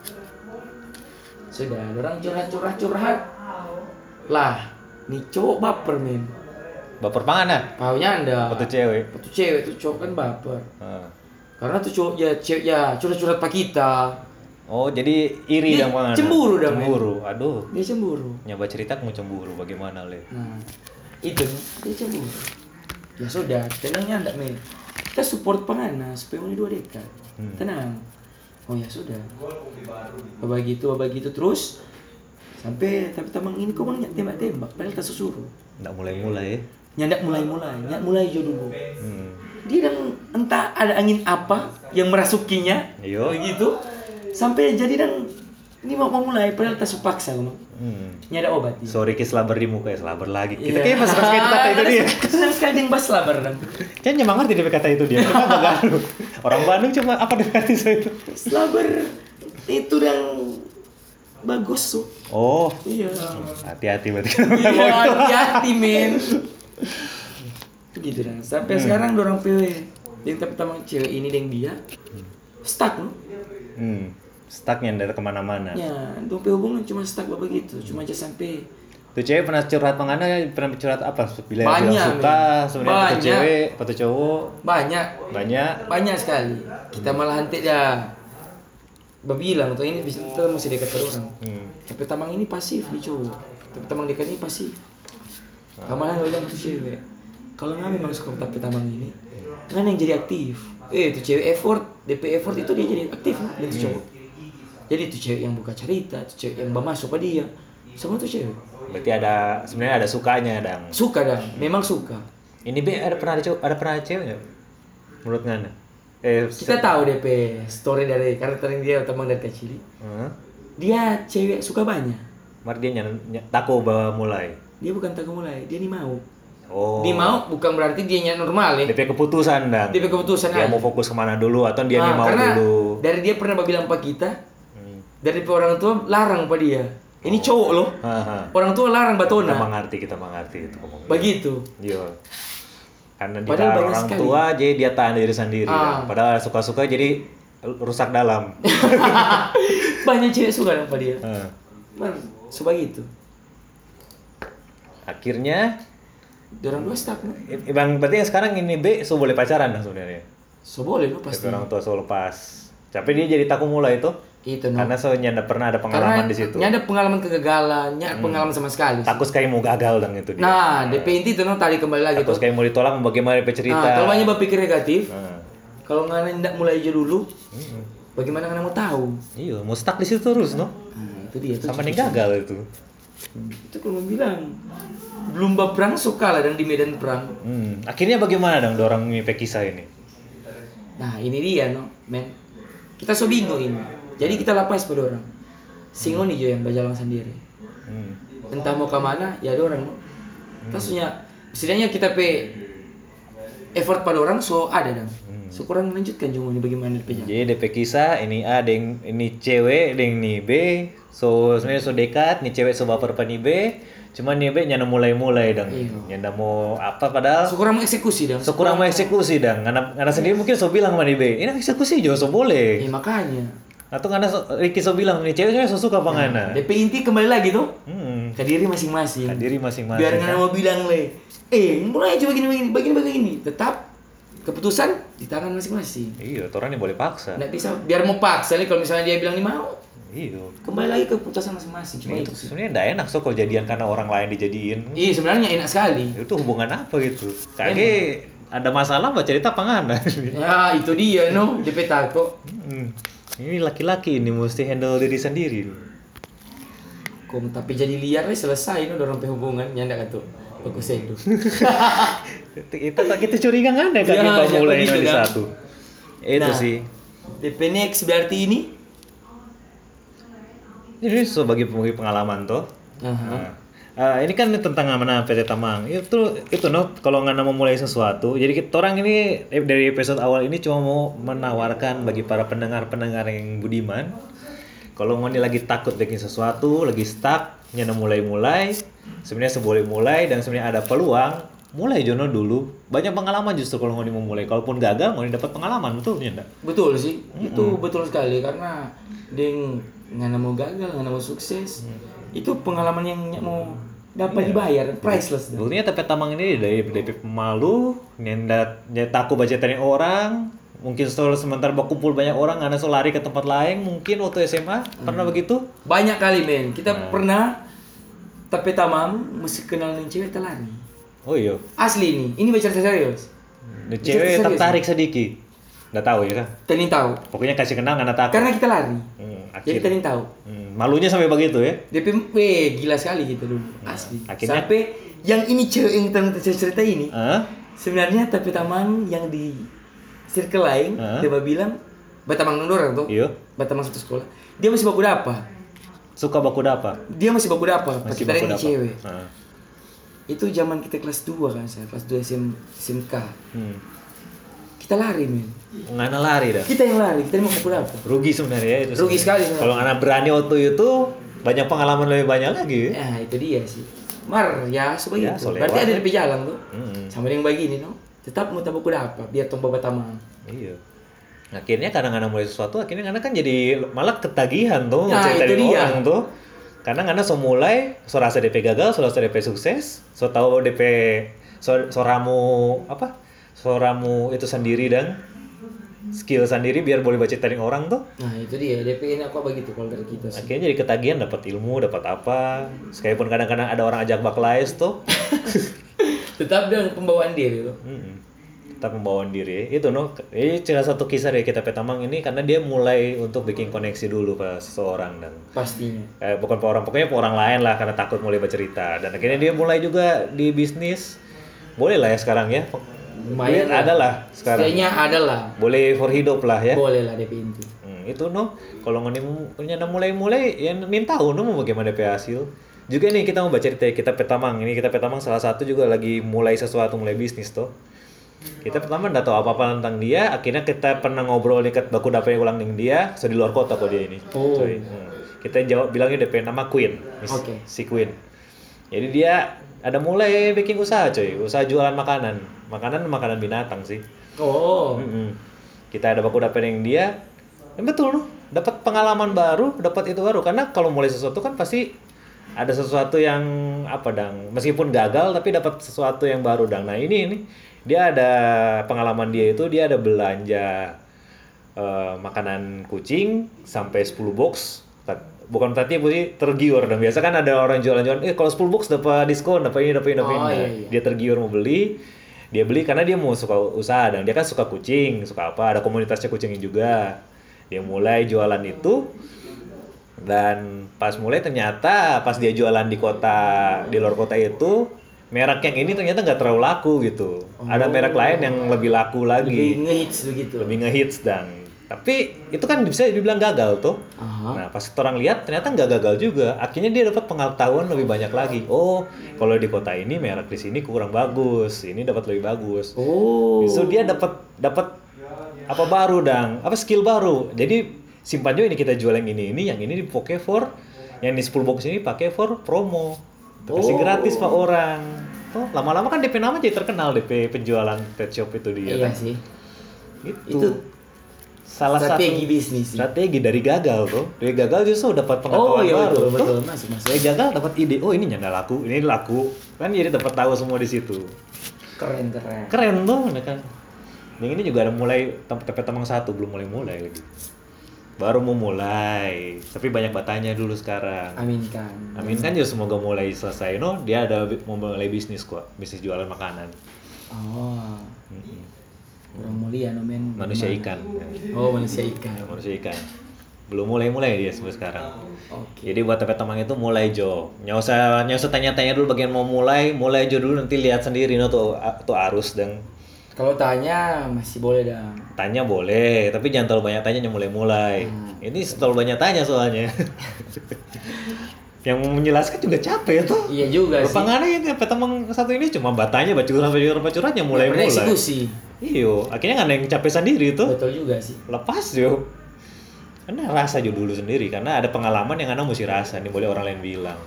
Speaker 2: Sudah, orang curhat-curhat curhat. Lah, nih cowok baper men.
Speaker 1: baper panganan
Speaker 2: Paunya anda.
Speaker 1: foto cewek
Speaker 2: Tuh cewek tuh cowok kan baper.
Speaker 1: Ah.
Speaker 2: Karena tuh cowok ya cewek ya curhat-curhat pak kita.
Speaker 1: Oh jadi iri
Speaker 2: Dia
Speaker 1: dong
Speaker 2: cemburu dong, men.
Speaker 1: cemburu aduh
Speaker 2: Dia cemburu.
Speaker 1: nyoba cerita mau cemburu bagaimana le
Speaker 2: Nah, itu dia cemburu. Ya sudah, tenangnya enggak men. Kita support pengana supaya ini dua dekat.
Speaker 1: Hmm.
Speaker 2: Tenang. Oh ya sudah. Bapak gitu, bapak gitu terus sampai tapi tamang ini kok mau tembak-tembak padahal tak susuruh.
Speaker 1: nggak mulai-mulai ya
Speaker 2: Nyandak mulai-mulai, nyak mulai jo dulu.
Speaker 1: hmm.
Speaker 2: Dia dan entah ada angin apa yang merasukinya,
Speaker 1: Iyo.
Speaker 2: begitu. Sampai jadi dan ini mau mau mulai padahal tak supaksa kamu.
Speaker 1: hmm.
Speaker 2: Nyada obat. dia.
Speaker 1: sorry ki selabar di muka ya selabar lagi kita
Speaker 2: Iya.
Speaker 1: kayak pas pas itu kata itu dia [laughs]
Speaker 2: Senang sekali dengan bas labar dan.
Speaker 1: kan nyemangat dia kata itu dia cuma orang Bandung cuma apa dia kata itu
Speaker 2: Slaber itu yang bagus tuh.
Speaker 1: oh
Speaker 2: Iya.
Speaker 1: hati-hati berarti
Speaker 2: Iya, [laughs] hati-hati men. [laughs] Gitu dah. Sampai sekarang dorang PW yang tamang cewek ini dan dia stuck loh.
Speaker 1: hmm. Stucknya dari ke mana-mana
Speaker 2: Ya, dong PW hubungan cuma stuck begitu, cuma aja sampai
Speaker 1: tuh cewek pernah curhat mengana pernah curhat apa bila
Speaker 2: Banyak,
Speaker 1: suka sebenarnya cewek foto cowok
Speaker 2: banyak
Speaker 1: banyak
Speaker 2: banyak sekali. Kita malah hantik dah. Babilang tuh ini bisa kita masih dekat ke orang.
Speaker 1: hmm.
Speaker 2: Tapi tamang ini pasif di cowok. Tapi tamang dekat ini pasif. Kamalan bilang tuh cewek. Kalau nggak memang suka tapi tamang ini, kan yang jadi aktif. Eh, itu cewek effort, DP effort itu dia jadi aktif dan itu cowok. Jadi itu cewek yang buka cerita, itu cewek yang masuk ke dia. Semua tuh cewek.
Speaker 1: berarti ada sebenarnya ada sukanya dang
Speaker 2: Suka dah, memang suka.
Speaker 1: ini be ada pernah ada cewek ada pernah ada cewek nggak menurut ngana Eh,
Speaker 2: Kita tahu DP story dari karakter yang dia teman dari kecil.
Speaker 1: Heeh.
Speaker 2: Dia cewek suka banyak.
Speaker 1: Mar dia nyan, tako bawa mulai.
Speaker 2: Dia bukan tak mulai, dia nih mau.
Speaker 1: Oh.
Speaker 2: Dia mau bukan berarti dia normal ya.
Speaker 1: DP keputusan dan.
Speaker 2: Dia keputusan
Speaker 1: Dia
Speaker 2: aja.
Speaker 1: mau fokus ke mana dulu atau dia nih
Speaker 2: Ah,
Speaker 1: mau
Speaker 2: karena
Speaker 1: dulu.
Speaker 2: dari dia pernah bilang pak kita,
Speaker 1: Hmm.
Speaker 2: Dari orang tua larang pak dia. Ini cowok loh.
Speaker 1: Haha.
Speaker 2: Orang tua larang
Speaker 1: Kita
Speaker 2: batona.
Speaker 1: mengerti, kita mengerti itu ngomong.
Speaker 2: Begitu.
Speaker 1: Iya. Karena dia orang
Speaker 2: sekali.
Speaker 1: tua jadi dia tahan diri sendiri.
Speaker 2: Ah.
Speaker 1: kan. Padahal suka-suka jadi rusak dalam. [laughs]
Speaker 2: Banyak cewek suka pak dia. Suka gitu.
Speaker 1: Akhirnya
Speaker 2: orang dua stuck
Speaker 1: Bang, berarti yang sekarang ini B so boleh pacaran dong sebenarnya.
Speaker 2: So boleh lo pasti.
Speaker 1: Orang tua so lepas. Tapi dia jadi takut mulai itu
Speaker 2: Itu no.
Speaker 1: karena so nyanda pernah ada
Speaker 2: Karena
Speaker 1: pengalaman di situ. Hmm.
Speaker 2: nyada pengalaman kegagalan, nyada pengalaman sama sekali.
Speaker 1: Takut sekali mau gagal dong itu dia.
Speaker 2: Nah, DP inti itu no tadi kembali lagi
Speaker 1: Takut sekali mau ditolak bagaimana dia cerita.
Speaker 2: Nah, kalau banyak berpikir negatif,
Speaker 1: Nah.
Speaker 2: kalau nggak tidak mulai aja dulu,
Speaker 1: Mm-mm.
Speaker 2: bagaimana nggak mau tahu?
Speaker 1: Iya, mau stuck di situ terus, no?
Speaker 2: Nah, itu dia. Itu,
Speaker 1: Sama nih gagal itu.
Speaker 2: itu kalau bilang belum berperang so kalah dan di medan perang.
Speaker 1: Hmm. Akhirnya bagaimana dong orang mimpi kisah ini?
Speaker 2: Nah, ini dia no, men. Kita so bingung ini. Jadi kita lapas pada orang. Singon jo yang berjalan sendiri.
Speaker 1: Hmm.
Speaker 2: Entah mau ke mana, ya ada orang. no. Maksudnya, setidaknya kita pe effort pada orang so ada dan. So kurang lanjutkan cuma ini bagaimana DP.
Speaker 1: Jadi DP kisah ini A, deng ini cewek, deng ini B. So sebenarnya so dekat, nih cewek so baper pa nih B. Cuman nih B nyanda mulai-mulai dong.
Speaker 2: Iya.
Speaker 1: Nyanda mau apa padahal
Speaker 2: So kurang mengeksekusi dan.
Speaker 1: so kurang mau eksekusi dong. Karena karena sendiri mungkin so bilang sama nih B, ini eksekusi juga so boleh.
Speaker 2: Eh makanya.
Speaker 1: Atau karena so, Ricky so bilang nih cewek cewek so suka apa ngana.
Speaker 2: DP inti kembali lagi tuh
Speaker 1: Hmm.
Speaker 2: ke diri masing-masing.
Speaker 1: Diri masing-masing.
Speaker 2: Biar nggak mau bilang le, eh mulai aja begini begini begini begini. Tetap keputusan di tangan masing-masing.
Speaker 1: Iya, orang ini boleh paksa.
Speaker 2: Nggak bisa biar mau paksa nih kalau misalnya dia bilang nih mau
Speaker 1: Iya.
Speaker 2: kembali lagi ke keputusan masing-masing cuma
Speaker 1: Ini
Speaker 2: itu sih.
Speaker 1: sebenarnya enggak enak so kalau jadian karena orang lain dijadiin.
Speaker 2: Iya sebenarnya enak sekali.
Speaker 1: Itu hubungan apa gitu? Kayaknya ada masalah mbak cerita apa ngana?
Speaker 2: Ya itu dia no DP tako.
Speaker 1: Hmm. Ini laki-laki ini mesti handle diri sendiri.
Speaker 2: Kok tapi jadi liar weh, selesai no dorong pe hubungan nyanda kan tuh. Bagus [laughs] itu.
Speaker 1: kita kita curiga nggak ada kan
Speaker 2: Ya,
Speaker 1: kita
Speaker 2: ya,
Speaker 1: mulai dari satu. Itu
Speaker 2: Nah.
Speaker 1: sih.
Speaker 2: DP next berarti ini.
Speaker 1: Ini sebagai pengalaman tuh. Nah, eh, ini kan tentang mana PT Tamang. Itu itu no kalau nggak mau mulai sesuatu. Jadi kita orang ini eh, dari episode awal ini cuma mau menawarkan bagi para pendengar-pendengar yang budiman. Kalau mau lagi takut bikin sesuatu, lagi stuck, nyana mulai-mulai, sebenarnya seboleh mulai dan sebenarnya ada peluang, mulai jono dulu. Banyak pengalaman justru kalau mau mau mulai. Kalaupun gagal, mau dapat pengalaman betul ya enggak?
Speaker 2: Betul sih, itu betul sekali karena deng nggak mau gagal, nggak mau sukses, itu pengalaman yang mau dapat dibayar, priceless. dah.
Speaker 1: Buktinya TP Tamang ini dari dari pemalu, nyendat takut baca tanya orang, mungkin setelah sementara berkumpul banyak orang, ada so lari ke tempat lain, mungkin waktu SMA pernah begitu?
Speaker 2: Banyak kali men, kita pernah tapi tamam mesti kenal dengan cewek telari.
Speaker 1: Oh iya,
Speaker 2: Asli ini, ini bicara serius.
Speaker 1: Ini cewek
Speaker 2: serius,
Speaker 1: tertarik sedikit, nggak tahu ya kan?
Speaker 2: Tahu,
Speaker 1: Pokoknya kasih kenal nggak takut.
Speaker 2: karena kita lari.
Speaker 1: Hmm,
Speaker 2: Jadi tahu.
Speaker 1: hmm, malunya sampai begitu ya?
Speaker 2: DP weh, gila sekali gitu dulu, asli.
Speaker 1: Akhirnya-
Speaker 2: Sampai yang ini cewek yang kita cerita ini,
Speaker 1: Hah?
Speaker 2: sebenarnya tapi tamang yang di circle lain,
Speaker 1: Hah?
Speaker 2: dia bilang, Batamang orang tuh,
Speaker 1: Iya.
Speaker 2: Batamang satu sekolah, dia masih baku apa?
Speaker 1: Suka baku apa?
Speaker 2: Dia masih baku apa? Pas
Speaker 1: Masih
Speaker 2: kita
Speaker 1: baku
Speaker 2: ini cewek.
Speaker 1: Hah.
Speaker 2: Itu zaman kita kelas 2 kan saya, kelas 2 SM, SMK.
Speaker 1: Hmm.
Speaker 2: Kita lari men.
Speaker 1: Ngana lari dah.
Speaker 2: Kita yang lari, kita mau baku apa?
Speaker 1: Rugi sebenarnya ya itu.
Speaker 2: Rugi
Speaker 1: sebenarnya.
Speaker 2: sekali sebenarnya.
Speaker 1: Kalau anak berani waktu itu banyak pengalaman lebih banyak lagi. ya.
Speaker 2: Ya itu dia sih. Mar ya seperti
Speaker 1: Ya,
Speaker 2: itu. Berarti ada di jalan tuh.
Speaker 1: Hmm.
Speaker 2: Sama yang begini no. Tetap mau tambah kuda apa? Biar tombol batamang.
Speaker 1: Iya. Akhirnya kadang-kadang mulai sesuatu, akhirnya karena kan jadi malah ketagihan tuh
Speaker 2: Nah,
Speaker 1: cerita
Speaker 2: itu
Speaker 1: dari
Speaker 2: dia.
Speaker 1: orang tuh. Karena karena so mulai, so rasa DP gagal, so rasa DP sukses, so tahu DP so, so ramu apa? So ramu itu sendiri dan skill sendiri biar boleh baca taring orang tuh.
Speaker 2: Nah itu dia. DP ini aku begitu kalau dari kita sih.
Speaker 1: Akhirnya jadi ketagihan dapat ilmu, dapat apa. Sekalipun kadang-kadang ada orang ajak baklais tuh. [laughs]
Speaker 2: Tetap dengan pembawaan diri tuh.
Speaker 1: Mm-mm. Tetap pembawaan diri. Itu no. Ini salah satu kisah dari kita Petamang ini karena dia mulai untuk bikin koneksi dulu ke seseorang dan
Speaker 2: Pastinya.
Speaker 1: eh, bukan orang pokoknya orang lain lah karena takut mulai bercerita dan akhirnya dia mulai juga di bisnis boleh lah ya sekarang ya
Speaker 2: lumayan
Speaker 1: ada lah sekarang.
Speaker 2: Setidaknya ada lah.
Speaker 1: Boleh for hidup lah ya.
Speaker 2: Boleh lah DP itu.
Speaker 1: Hmm, itu no, kalau punya mulai-mulai ya minta no mau bagaimana DP hasil. Juga nih kita mau baca cerita kita petamang. Ini kita petamang salah satu juga lagi mulai sesuatu mulai bisnis tuh. Kita pertama nggak tahu apa-apa tentang dia, akhirnya kita pernah ngobrol dekat baku dapur ulang dengan dia, so di luar kota kok dia ini.
Speaker 2: Oh.
Speaker 1: Coy. Hmm. Kita jawab bilangnya DP nama Queen, Miss-
Speaker 2: Oke.
Speaker 1: si Queen. Jadi dia ada mulai bikin usaha coy, usaha jualan makanan, makanan makanan binatang sih.
Speaker 2: Oh.
Speaker 1: Mm-mm. Kita ada baku dapur yang dia, ya betul loh, dapat pengalaman baru, dapat itu baru. Karena kalau mulai sesuatu kan pasti ada sesuatu yang apa dang, meskipun gagal tapi dapat sesuatu yang baru dang. Nah ini ini dia ada pengalaman dia itu dia ada belanja eh, makanan kucing sampai 10 box. Bukan berarti sih tergiur dan biasa kan ada orang jualan-jualan, eh kalau 10 box dapat diskon, dapat ini, dapat ini, dapat ini.
Speaker 2: Oh,
Speaker 1: Nah,
Speaker 2: iya, iya.
Speaker 1: Dia tergiur mau beli, dia beli karena dia mau suka usaha dan dia kan suka kucing suka apa ada komunitasnya kucingnya juga. Dia mulai jualan itu dan pas mulai ternyata pas dia jualan di kota di luar kota itu merek yang ini ternyata nggak terlalu laku gitu. Ada merek lain yang lebih laku
Speaker 2: Lebih
Speaker 1: lagi
Speaker 2: ngehits begitu.
Speaker 1: lebih ngehits dan tapi itu kan bisa dibilang gagal tuh
Speaker 2: Aha.
Speaker 1: Nah, pas orang lihat ternyata nggak gagal juga. Akhirnya dia dapat pengetahuan lebih banyak lagi. Oh, kalau di kota ini merek di sini kurang bagus, ini dapat lebih bagus.
Speaker 2: Oh.
Speaker 1: So dia dapat dapat apa baru dang, apa skill baru. Jadi simpan juga ini kita jual yang ini ini, yang ini dipakai for, yang di 10 box ini pakai for promo. Kasih
Speaker 2: Oh.
Speaker 1: gratis pak orang. Tuh lama-lama kan DP nama jadi terkenal DP penjualan pet shop itu dia.
Speaker 2: Iya
Speaker 1: kan.
Speaker 2: sih.
Speaker 1: Itu.
Speaker 2: Itu
Speaker 1: salah
Speaker 2: strategi
Speaker 1: satu
Speaker 2: bisnis.
Speaker 1: strategi dari gagal tuh. Dari gagal justru dapat
Speaker 2: Oh
Speaker 1: pengetahuan
Speaker 2: iya
Speaker 1: baru.
Speaker 2: betul betul masuk masuk.
Speaker 1: Dari gagal dapat ide, oh ini nyanda laku, ini laku. Kan jadi dapat tahu semua di situ.
Speaker 2: Keren keren.
Speaker 1: Keren tuh, ya kan. Yang ini juga ada mulai tempat temang satu belum mulai mulai lagi. Baru mau mulai, tapi banyak batanya dulu sekarang.
Speaker 2: Aminkan.
Speaker 1: Amin kan juga semoga mulai selesai no, dia ada mau mulai bisnis kok, bisnis jualan makanan.
Speaker 2: Oh.
Speaker 1: Mm-mm.
Speaker 2: Kurang mulia no men.
Speaker 1: Manusia ikan.
Speaker 2: Oh manusia ikan.
Speaker 1: Manusia ikan. Belum mulai-mulai dia sampai sekarang.
Speaker 2: Oke.
Speaker 1: Jadi buat teman teman itu mulai Jo. Nggak usah nggak usah tanya-tanya dulu bagian mau mulai, mulai Jo dulu nanti lihat sendiri no tuh tuh arus dan
Speaker 2: Kalau tanya masih boleh dah.
Speaker 1: tanya boleh, tapi jangan terlalu banyak tanya yang mulai-mulai. Ini terlalu banyak tanya soalnya. [laughs] yang menjelaskan juga capek tuh.
Speaker 2: Iya juga sih.
Speaker 1: Lapangannya ya teman satu ini cuma batanya bacuran bacuran yang mulai-mulai.
Speaker 2: Bereksekusi.
Speaker 1: Iyo, akhirnya nggak ada yang capek sendiri tuh.
Speaker 2: Betul juga sih.
Speaker 1: Lepas yo. Karena rasa jo dulu sendiri karena ada pengalaman yang anak mesti rasa nih boleh orang lain bilang.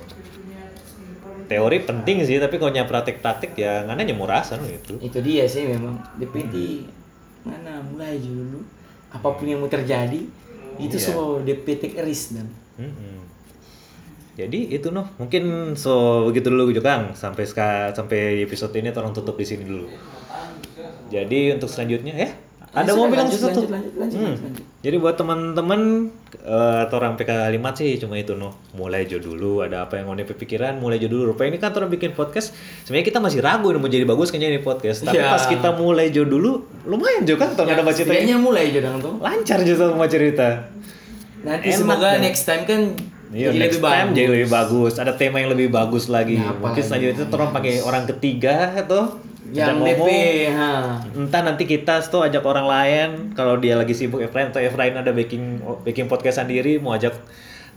Speaker 1: Teori penting sih tapi kalau nyampe praktek-praktek ya ngana mau rasa no itu.
Speaker 2: Itu dia sih memang. DPT mana mulai dulu. Apa pun yang mau terjadi itu
Speaker 1: Iya.
Speaker 2: semua DPT risk dan.
Speaker 1: Mm-mm. Jadi itu noh mungkin so begitu dulu juga Kang sampai ska, sampai episode ini tolong tutup di sini dulu. Jadi untuk selanjutnya ya ada mau bilang sesuatu?
Speaker 2: lanjut, lanjut, lanjut,
Speaker 1: Hmm.
Speaker 2: lanjut.
Speaker 1: Jadi buat teman-teman atau orang PK kalimat sih cuma itu noh mulai aja dulu ada apa yang mau pikiran mulai aja dulu. Rupanya ini kan orang bikin podcast sebenarnya kita masih ragu nih mau jadi bagus kayaknya ini podcast. Tapi
Speaker 2: Iya.
Speaker 1: pas kita mulai aja dulu lumayan juga kan tahun ada baca cerita
Speaker 2: Setidaknya mulai aja dong tuh.
Speaker 1: lancar juga sama cerita.
Speaker 2: Nanti
Speaker 1: Enak
Speaker 2: semoga next time kan
Speaker 1: Iya,
Speaker 2: jadi
Speaker 1: next
Speaker 2: lebih
Speaker 1: time
Speaker 2: bagus.
Speaker 1: jadi lebih bagus. Ada tema yang lebih bagus lagi.
Speaker 2: Apa
Speaker 1: Mungkin selanjutnya itu orang pakai orang ketiga atau
Speaker 2: Yang DP, ha.
Speaker 1: Entah nanti kita tuh ajak orang lain kalau dia lagi sibuk Efrain atau Efrain ada baking baking podcast sendiri mau ajak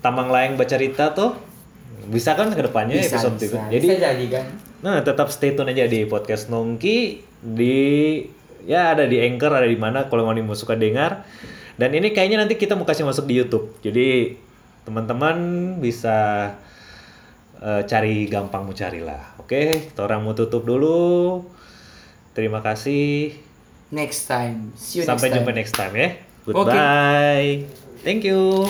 Speaker 1: tamang lain baca cerita tuh bisa kan ke depannya
Speaker 2: Bisa,
Speaker 1: episode
Speaker 2: bisa.
Speaker 1: itu. Jadi
Speaker 2: bisa jadi kan.
Speaker 1: Nah, tetap stay tune aja di podcast Nongki di ya ada di Anchor, ada di mana kalau mau suka dengar. Dan ini kayaknya nanti kita mau kasih masuk di YouTube. Jadi teman-teman bisa eh, cari gampang mau cari lah. Oke, kita orang mau tutup dulu. Terima kasih.
Speaker 2: Next time. See you
Speaker 1: Sampai
Speaker 2: next time.
Speaker 1: jumpa next time ya. Goodbye. Thank you.